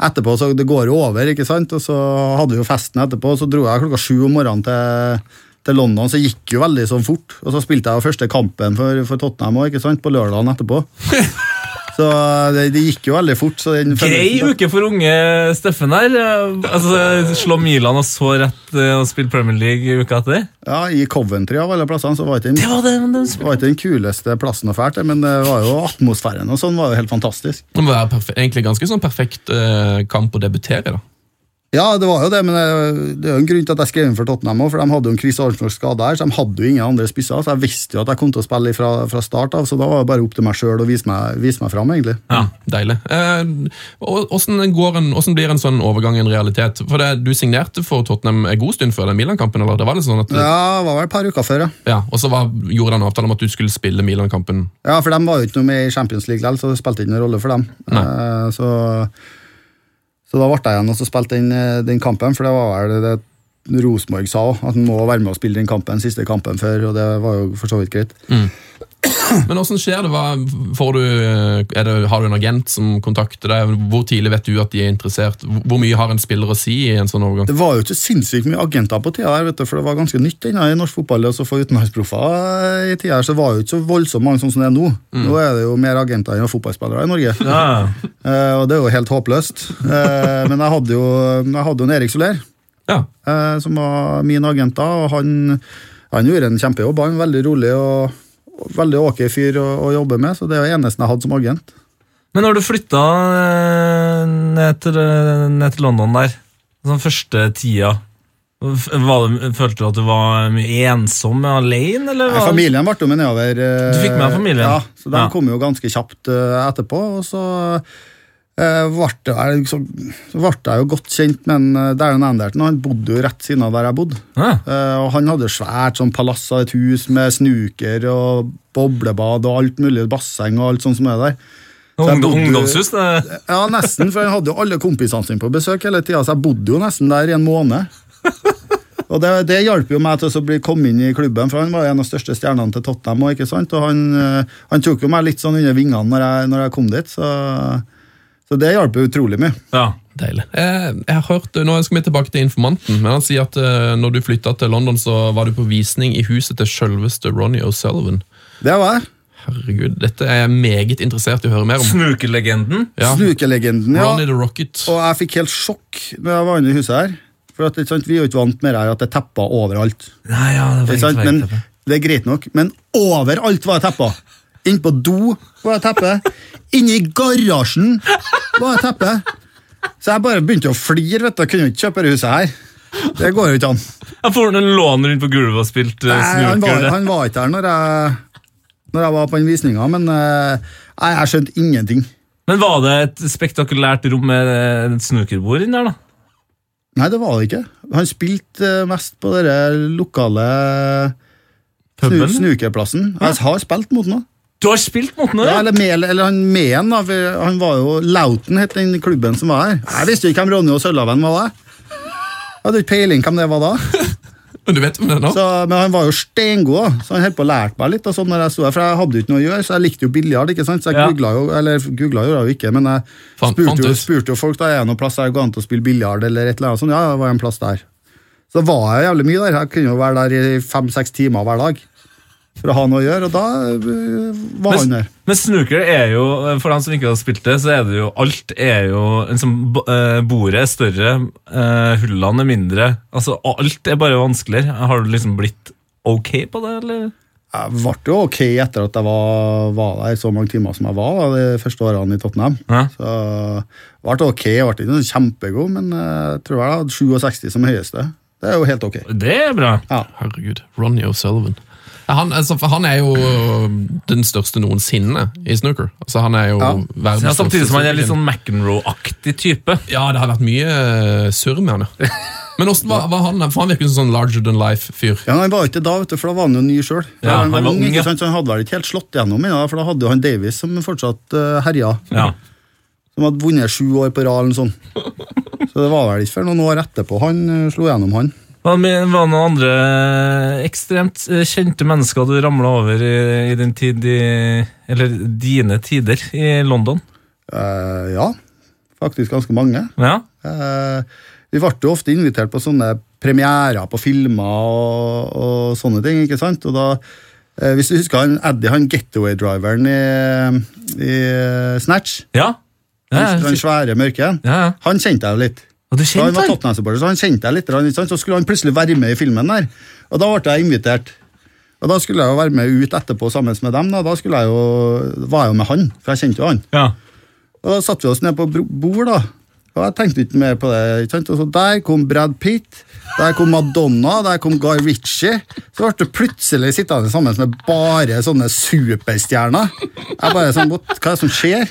etterpå så det går jo over, ikke sant? og så hadde vi jo festen etterpå. Så dro jeg klokka sju om morgenen til, til London, så gikk jo veldig sånn fort. Og så spilte jeg jo første kampen for, for Tottenham òg, ikke sant? på lørdagen etterpå. Så det, det gikk jo veldig fort. Så den Grei uke for unge Steffen her. Altså, Slå Milan og så rett eh, og spille Premier League uka etter. Ja, I Coventry av alle plassene så var ikke den, Det var det, det var ikke den kuleste plassen å fære til, men det var jo atmosfæren og sånn var jo helt fantastisk. Det var perfe egentlig ganske sånn perfekt eh, kamp å debutere da. Ja, det var jo det, men det, er jo en grunn til at jeg skrev inn for Tottenham òg, for de hadde jo en Chris Arnsdorf skada her, så de hadde jo ingen andre spisser, så jeg visste jo at jeg kom til å spille fra, fra start av, så da var det bare opp til meg sjøl å vise meg, vise meg fram, egentlig. Ja. Deilig. Eh, hvordan, går en, hvordan blir en sånn overgang en realitet? For det, Du signerte for Tottenham en god stund før den Milan-kampen? eller? Det var litt sånn at... Ja, det var vel et par uker før, ja. Ja, Og så var, gjorde han avtale om at du skulle spille Milan-kampen. Ja, for de var jo ikke noe med i Champions League likevel, så det spilte ikke noen rolle for dem. Eh, så, så da ble jeg igjen og spilte den, eh, den kampen, for det var vel det Rosenborg sa òg, at han må være med og spille den kampen, siste kampen før, og det var jo for så vidt greit. Men hvordan skjer det? Hva, får du, eh, er det? Har du en agent som kontakter deg? Hvor tidlig vet du at de er interessert? Hvor mye har en spiller å si i en sånn overgang? Det var jo ikke sinnssykt mye agenter på tida her, vet du, for det var ganske nytt ennå i norsk fotball. Og så få utenlandsproffer i tida her, så var det jo ikke så voldsomt mange sånn som det er nå. Nå er det jo mer agenter enn fotballspillere i Norge. Ja. uh, og det er jo helt håpløst. Uh, men jeg hadde jo, jeg hadde jo en Erik Soler, Ja, uh, som var min agent da, og han, han gjorde en kjempejobb. Han var veldig rolig og veldig ok fyr å, å jobbe med, så det er det eneste jeg hadde som agent. Men når du flytta eh, ned til, eh, ned til London der, sånn første tida var det, Følte du at du var mye ensom alene, eller? Nei, var- Familien ble med nedover. eh, Du fikk med familien? Ja, så de Ja. kom jo ganske kjapt eh, etterpå. Og så eh, vel- så, så ble jeg jo godt kjent med en, Darren Anderton. Han bodde jo rett siden av der jeg bodde. Ja. Uh, og han hadde svært sånn palass av et hus med snuker og boblebad og alt mulig, basseng og alt sånt som er der. Jeg bodde- ungdomshus? Det. Ja, nesten, for han hadde jo alle kompisene sine på besøk hele tida, så jeg bodde jo nesten der i en måned. Og det, det hjalp jo meg til å bli komme inn i klubben, for han var en av de største stjernene til Tottenham. Og, ikke sant? og han, eh, han tok jo meg litt sånn under vingene når jeg, når jeg kom dit, så, så det hjalp utrolig mye. Ja. deilig. Jeg, jeg har hørt, Nå skal vi tilbake til informanten, men han sier at uh, når du flytta til London, så var du på visning i huset til selveste Ronny O'Sullivan. Det var jeg. Herregud, dette er jeg meget interessert i å høre mer om. Snukelegenden. Ja, Snukelegenden, ja. Ronny the Rocket. Og jeg fikk helt sjokk når jeg var inne i huset her. For at, sant, Vi er jo ikke vant med det her at det er tepper overalt. Nei, ja, det var Ikke sant? Men. Det er greit nok, men overalt var det tepper! Inn på do var det teppe. Inne i garasjen var det teppe. Så jeg bare begynte å flire. vet du. Jeg kunne jo ikke kjøpe dette huset her. Det går jo ikke an. Jeg får en låner rundt på gulvet og spilt uh, han, snooker. var, han var ikke her når jeg, når jeg var på den visninga, men nei, jeg skjønte ingenting. Men var det et spektakulært rom med eh, et snookerbord inni der, da? Nei, det var det ikke. Han spilte mest på den lokale Puben? snukerplassen. Jeg har spilt mot ham. Du har spilt mot ham? Ja, eller, med, eller han med han, var jo Lauten, het den klubben som var her. Jeg visste ikke hvem Ronny og Sølvaven var. da. Jeg hadde ikke peiling hvem det var da. Men du vet hvem det er nå? Så, men han var jo steingod, så han holdt på å lære meg litt. Og sånn når jeg så her, For jeg hadde jo ikke noe å gjøre, så jeg likte jo biljard. ikke sant? Så jeg Ja. googla jo, eller googla gjorde jeg jo ikke, men jeg spurte, jo, spurte jo folk da er det noen plass der det går an til å spille biljard. eller et eller annet sånt. Ja, det var en plass der. Så var jeg jævlig mye der. Jeg kunne jo være der i fem-seks timer hver dag for å ha noe å gjøre, og da øh, var han der. Men snooker er jo, for dem som ikke har spilt det, så er det jo alt er jo liksom, eh, Bordet er større, eh, hullene er mindre. Altså, alt er bare vanskeligere. Har du liksom blitt ok på det, eller? Jeg ble jo ok etter at jeg var, var der så mange timer som jeg var da, de første årene i Tottenham. Ja. Så jeg ble ok, jeg ble ikke kjempegod, men eh, jeg tror jeg hadde 67 som høyeste. Det er jo helt ok. Det er bra. Ja. Herregud, Ronny O'Sullivan. Han, altså, for han er jo den største noensinne i snooker. Altså, han er jo Ja. verdens største. samtidig som han er litt sånn McEnroe-aktig type. Ja, det har vært mye eh, surr med han. ja. Men hvordan var, var han? For han virker som en sånn larger than life-fyr. Ja, Han var ikke det da, vet du, for da var han jo ny sjøl. Ja, han, han var ung, ung, ikke sant? så han hadde vel ikke helt slått gjennom ennå, for da hadde jo han Davies som fortsatt uh, herja. Ja. Som hadde vunnet sju år på rad eller noe sånt. Så det var vel ikke før noen år etterpå han uh, slo gjennom, han. Hva med- Var det noen andre ekstremt eh, kjente mennesker du ramla over i, i din tid i Eller dine tider i London? Uh, ja, faktisk ganske mange. Ja? Uh, vi ble jo ofte invitert på sånne premierer på filmer og, og sånne ting. ikke sant? Og da, uh, Hvis du husker han Eddie, han getaway-driveren i, i Snatch, Ja? Ja, han, han svære mørke, ja. han kjente jeg jo litt. Og du kjente han var? Tottenham-supporter, så han kjente jeg litt. Så skulle han plutselig være med i filmen der. Og da ble jeg invitert. Og da skulle jeg jo være med ut etterpå sammen med dem. Da, da skulle jeg jo, var jeg jo med han, for jeg kjente jo han. Ja. Og da satte vi oss ned på bord, da. Og jeg tenkte ikke mer på det. Og så Der kom Brad Pitt, der kom Madonna, der kom Guy Ritchie. Så ble det plutselig sittende sammen med bare sånne superstjerner. Jeg bare sånn, Hva er det som skjer?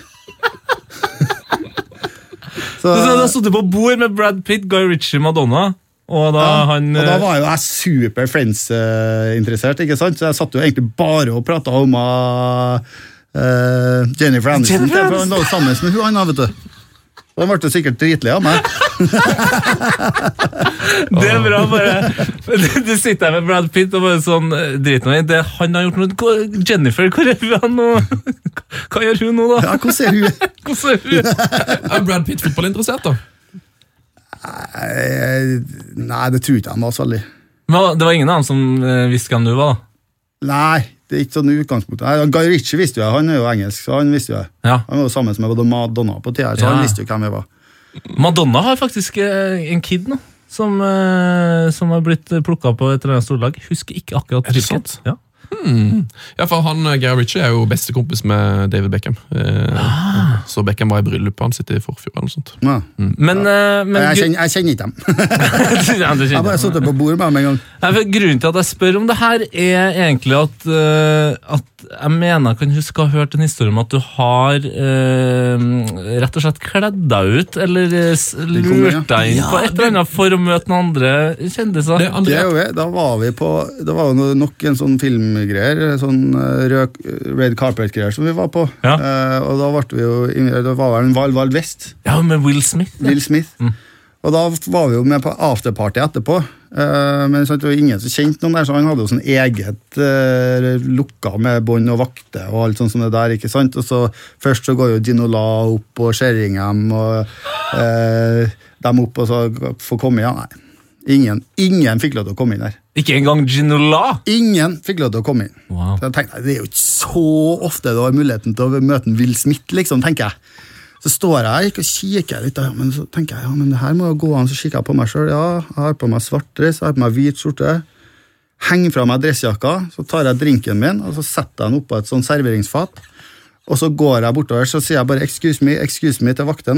Så, Så da satt du på bord med Brad Pitt, Guy Ritchie, Madonna, og da ja, han og da eh, var jo jeg super Friends-interessert, ikke sant? så jeg satt jo egentlig bare og prata om uh, Jennifer Aniston. Jennifer for Han lå sammen med hun, han, vet du. Og Han ble sikkert dritlei av meg. Det er bra, bare Du sitter her med Brad Pitt og bare sånn eh, Drit nå i det han har gjort noe. Jennifer, hvor er hun nå? Hva gjør hun nå, da? Ja, Hvordan er hun Hvordan er hun? Er Brad Pitt fotballinteressert, da? Nei, det tror ikke jeg var så veldig. Men Det var ingen av dem som eh, visste hvem du var, da? Nei, det er ikke sånn utgangspunkt. Guy Ritchie visste jo jeg, han er jo engelsk, så han visste jo jeg. Ja. Han var jo sammen med Madonna på TR, så Ja. han visste jo hvem jeg var. Madonna har faktisk eh, en kid nå. Som, eh, som har blitt plukka på et eller annet storlag. Husker ikke akkurat hvilket. sant? Ja. Ja, for han, eh, Gary Ritchie er jo bestekompis med David Beckham. Eh, Så Beckham var i bryllupet hans sitt i forfjor. eller noe sånt. Ja. Men, eh, men Jeg, kjenner, jeg kjenner ikke dem. Ja, kjenner Jeg bare det. satt på bordet med dem en gang. Nei, for Grunnen til at jeg spør om det her, er egentlig at, uh, at jeg mener jeg kan huske å ha hørt en historie om at du har uh, rett og slett kledd deg ut, eller lurt deg inn på et eller annet for å møte noen andre kjendiser. Det Det da var vi på Det var jo nok en sånn filmgreier, sånn eh, rød, red carpet-greier som vi var på. Ja. Eh, og da ble vi jo Det var vel en Val Val West. Ja, med Will Smith. ja. Will Smith. Og da var vi jo med på afterparty etterpå. Eh, men sant, det var ingen som kjente noen der, så han hadde jo sånn eget eh, lukka med bånd og vakter og alt sånt som det der. ikke sant? Og så Først så går jo Ginola opp og Sheringham og eh, dem opp, og så får komme igjen. Nei. Ingen, ingen fikk lov til å komme inn der. Ikke engang Ginola! Ingen fikk lov til å komme inn. Wow. Så jeg tenkte, Det er jo ikke så ofte du har muligheten til å møte en Will Smith, liksom, tenker jeg. Så står jeg og kikker litt, ja, men så tenker jeg ja, men det her må jo gå an. Så kikker jeg på meg sjøl. Ja, jeg har på meg svart dress, jeg har på meg hvit skjorte. henger fra meg dressjakka, så tar jeg drinken min og så setter jeg den oppå et sånn serveringsfat. Og så går jeg bortover så sier jeg bare 'excuse me', excuse me til vakten.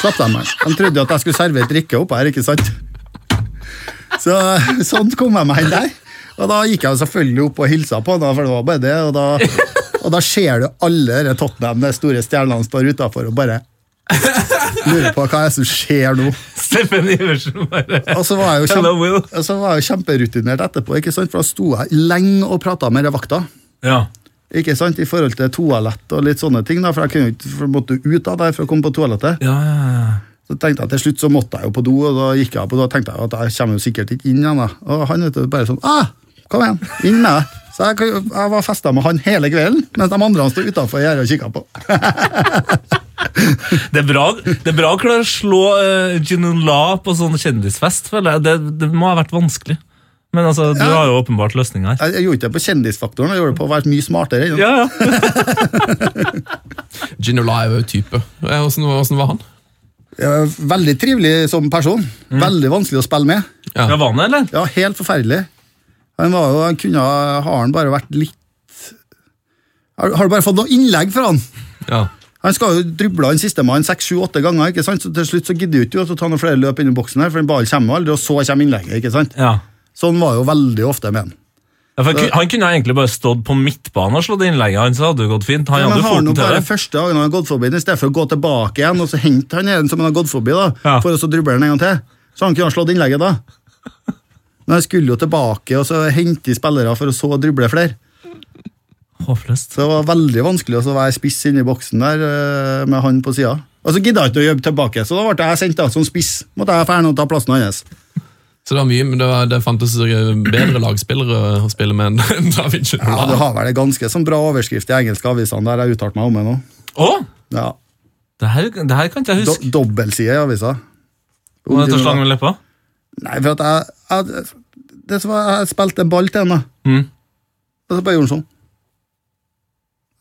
Slapp dem. De trodde jo at jeg skulle servere drikke oppå her, ikke sant? Så Sånn kom jeg meg inn der. Og da gikk jeg selvfølgelig opp og hilsa på han, for det var bare det. Og da, og da ser du alle de Tottenham, de store stjernene, står utafor og bare lurer på hva er det som skjer nå. Steffen Iversen bare Og så var jeg jo, Hello, kjempe, og så var jeg kjemperutinert etterpå, ikke sant? for da sto jeg lenge og prata med vakta. Ja. Ikke sant? I forhold til toalett og litt sånne ting, da, for jeg kunne ikke, for måtte ut av der for å komme på toalettet. Ja, ja, ja. Så tenkte jeg Til slutt så måtte jeg jo på do, og da gikk jeg på do og tenkte jeg at jeg kommer jo sikkert ikke inn igjen. da. Og han vet du, bare sånn ah, Kom igjen, inn med deg. Så jeg, jeg var festa med han hele kvelden, mens de andre sto utafor gjerdet og kikka på. Det er bra, det er bra å klare å slå uh, La på sånn kjendisfest, føler jeg. Det, det må ha vært vanskelig. Men altså, du Ja. har jo åpenbart løsning her. Jeg, jeg gjorde ikke det på kjendisfaktoren, jeg gjorde det på å være mye smartere. Ja? Ja, ja. la er jo type. Eh, Hvordan, hvordan var han? Veldig trivelig som person. Veldig vanskelig å spille med. Ja. ja var han eller? Ja, Helt forferdelig. Han var jo, han kunne har han bare vært litt Har, har du bare fått noe innlegg fra han? Ja. Han skal jo druble han sistemann seks, sju, åtte ganger, ikke sant? så til slutt så gidder du ikke å ta noen flere løp inn i boksen, her, for den ballen kommer aldri, og så kommer innlegget. ikke sant? Ja. Sånn var jo veldig ofte med han. Ja, for han, han kunne egentlig bare stått på midtbanen og slått innlegget hans, hadde det gått fint. Han Ja, men hadde han foten jo til det. første dagen han har gått forbi i stedet for å gå tilbake igjen og så hente han en som han har gått forbi, da, Ja. for å så druble den en gang til. Så han kunne ha slått innlegget da. Men han skulle jo tilbake og så hente spillere for å så druble flere. Håpløst. Så det var veldig vanskelig å være spiss inne i boksen der eh, med han på sida. Og så gidda jeg ikke å jobbe tilbake, så da ble jeg sendt da som spiss. Måtte jeg fære og ta plassen hans. Så det var mye, men det, var, det fantes bedre lagspillere å spille med enn David Ja. Du har vel en ganske sånn bra overskrift i engelske avisene der jeg uttalte meg om det nå. Åh? Ja. Det her, det her kan ikke jeg Do huske. Dobbeltside i avisa. Må jeg ta slang med leppa? Nei, for at jeg, jeg Det som var, jeg spilte en ball til henne. Mm. Og så bare gjorde han sånn.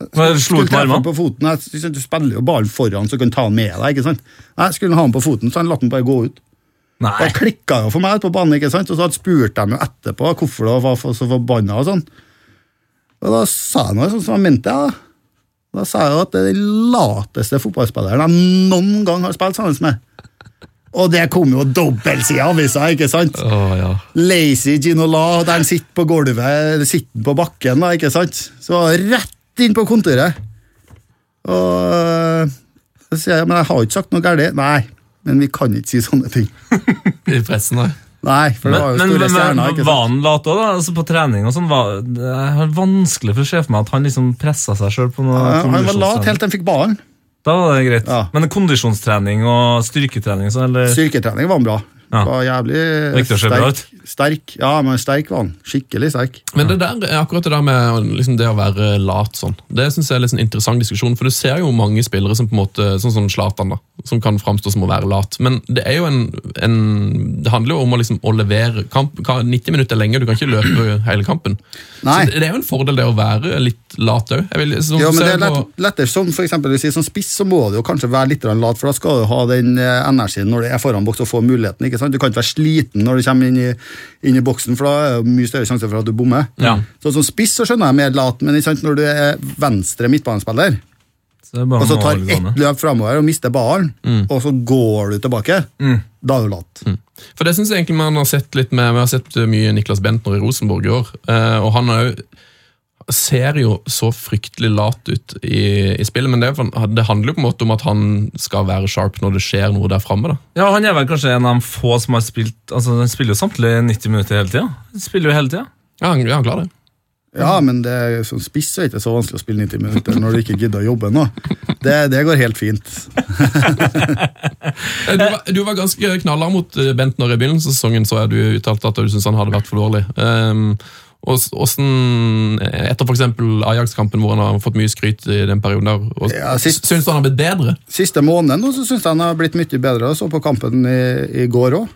Jeg Slo Skulle ut med armene? på foten. Jeg, du spiller jo ballen foran, så du kan ta han med deg. ikke sant? Nei, skulle han ha han på foten, så han lot han bare gå ut. Nei. Da klikka jo for meg ute på banen, ikke sant? og så spurte spurt de jo etterpå hvorfor det var for- så forbanna. Og sånn. Og da sa jeg noe sånn som jeg mente. Ja. Da sa jeg jo at det er den lateste fotballspilleren jeg noen gang har spilt sammen med. Og det kom jo dobbeltside avisa, ikke sant? Oh, ja. Lazy Ginola, der han sitter på gulvet, eller sitter på bakken, da, ikke sant? Så rett inn på kontoret. Og øh, så sier jeg, men jeg har jo ikke sagt noe galt. Nei, men vi kan ikke si sånne ting. I pressen, da Nei, for det var jo Men, men, store men, stjerner. ikke var han lat òg, da? Altså på trening og sånn? var- Jeg har vanskelig for å se for meg at han liksom pressa seg sjøl Ja, Han var lat helt til han fikk ballen. Da var det greit. Ja. Men kondisjonstrening og styrketrening og sånn, eller? Styrketrening var han bra. Ja. Var jævlig sterk. sterk. Ja, men sterk var han. Skikkelig sterk. Men det der, akkurat det der med liksom det å være lat sånn, det synes jeg er litt en interessant diskusjon. For du ser jo mange spillere som på en måte, sånn som Zlatan, da, som kan framstå som å være lat. Men det er jo en, en Det handler jo om å, liksom, å levere kamp. 90 minutter er lenge, du kan ikke løpe hele kampen. Nei. Så det, det er jo en fordel det å være litt lat òg. Ja, men det er lett, lettere som for eksempel, hvis jeg som spiss, så må du jo kanskje være litt lat, for da skal du ha den eh, energien når du er foran boks og får muligheten. ikke sant? Du kan ikke være sliten når du kommer inn i, inn i boksen, for da er det mye større sjanse for at du bommer. Ja. Så som spiss så skjønner jeg mer lat, men sant, når du er venstre midtbanespiller, Så er og så tar ett løp framover og mister ballen, og så går du tilbake, da er du lat. For det synes jeg egentlig man har sett litt med Vi har sett mye Niklas Bentner i Rosenborg i år, eh, og han har jo ser jo så fryktelig lat ut i, i spillet, men det, det handler jo på en måte om at han skal være sharp når det skjer noe der framme. Ja, Han er vel kanskje en av de få som har spilt Altså, Han spiller jo samtlige 90 minutter hele tida. Spiller jo hele tida. Ja, han, ja, han klarer det. Ja, men det er, som spiss er ikke så vanskelig å spille 90 minutter når du ikke gidder å jobbe ennå. Det, det går helt fint. Eh, Du var, du var ganske knallhard mot Bent når i begynnelsen av sesongen, så jeg du uttalte at du syntes han hadde vært for dårlig. Um, hvordan, Etter f.eks. Ajax-kampen, hvor han har fått mye skryt i den perioden, der, og, Ja, sist- syns du han har blitt bedre? Siste måneden nå, så syns jeg han har blitt mye bedre. Jeg så på kampen i, i går òg.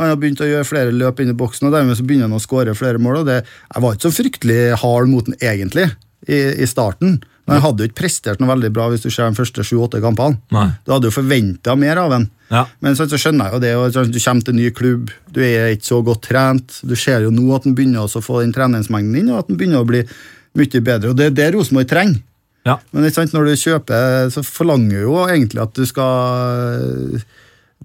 Han har begynt å gjøre flere løp inn i boksen, og dermed så begynner han å skåre flere mål. og det, Jeg var ikke så fryktelig hard mot den egentlig i, i starten, men han hadde jo ikke prestert noe veldig bra hvis du ser de første sju-åtte kampene. Nei. Du hadde jo forventa mer av ham. Ja. Men så, så skjønner jeg jo det, og så, du kommer til en ny klubb, du er ikke så godt trent. Du ser jo nå at han begynner å få den treningsmengden inn, og at han begynner å bli mye bedre. Og det er det Rosenborg trenger. Ja. Men sant, når du kjøper, så forlanger jo egentlig at du skal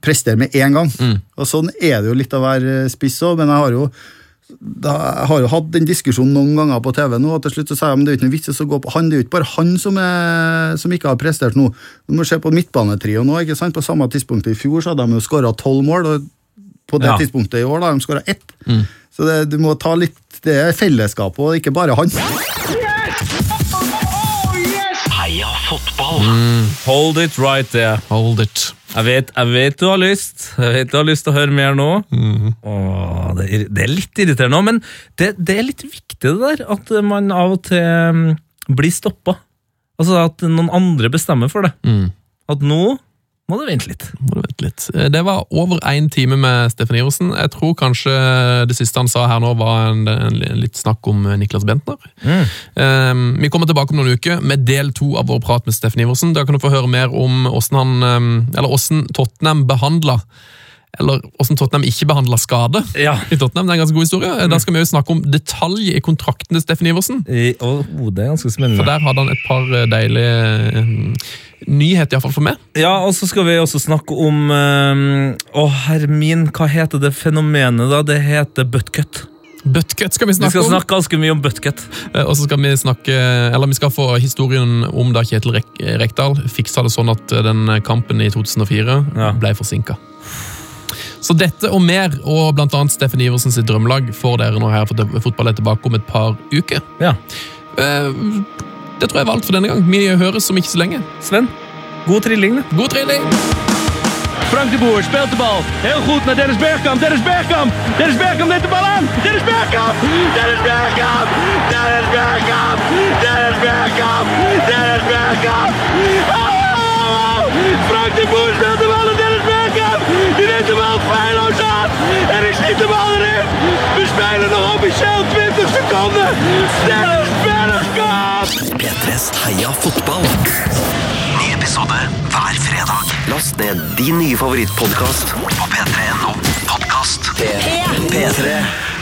prestere med en gang. Og sånn er det jo litt å være spiss òg, men jeg har jo da, jeg har jo hatt den diskusjonen noen ganger på TV nå, og til slutt så sa jeg men det er ikke noe vits i å gå på han. Det er jo ikke bare han som, er, som ikke har prestert noe. Du må se på midtbanetrioen nå. ikke sant? På samme tidspunkt i fjor så hadde de jo skåra tolv mål, og på det Ja. tidspunktet i år da de skåra ett. Så det, du må ta litt Det er fellesskapet, og ikke bare han. Heia fotball! Hold it right there. Hold it. Jeg vet, jeg vet du har lyst. Jeg vet du har lyst til å høre mer nå. Åh, det, er, det er litt irriterende òg, men det, det er litt viktig det der at man av og til mm, blir stoppa. Altså at noen andre bestemmer for det. Mm. At nå må du vente litt. Må du vente litt. Eh, Det var over én time med Steffen Iversen. Jeg tror kanskje det siste han sa her nå, var en, en, litt snakk om Niklas Bentner. Eh, vi kommer tilbake om noen uker med del to av vår prat med Steffen Iversen. Da kan du få høre mer om åssen eh, hvordan Tottenham behandla eller hvordan Tottenham ikke behandla skade Ja. i Tottenham. Det er en ganske god historie. Da skal vi jo snakke om detalj i kontraktene til Steffen Iversen. I, oh, det er ganske For der hadde han et par eh, deilige eh, nyheter, iallfall for meg. Ja, og så skal vi også snakke om eh, Å, hermin, hva heter det fenomenet, da? Det heter buttcut. Buttcut skal vi Vi skal om. snakke ganske mye om buttcut. Og så skal vi snakke, eller vi skal få historien om da Kjetil Rek Rekdal fiksa det sånn at den kampen i 2004 Ja. ble forsinka. Så dette og mer, og blant annet Steffen Iversen sitt drømmelag, får dere nå her for fotball er tilbake om et par uker. Ja. Eh, Det tror jeg var alt for denne gang. Vi høres om ikke så lenge. Sven, god trilling. God trilling. Frank de Boer speelt de bal. Heel goed naar Dennis Bergkamp. Dennis Bergkamp. Dennis Bergkamp neemt de bal aan. Dennis Bergkamp. Dennis Bergkamp. Dennis Bergkamp. Dennis Bergkamp. Dennis Bergkamp. Oh! Frank de Boer speelt de feilloos aan. En ik schiet de bal erin. We spelen nog officieel 20 seconden. Dennis Bergkamp. P3s Heia fotball. Ny episode hver fredag. Last ned din nye favorittpodkast på p3.no podkast. P3.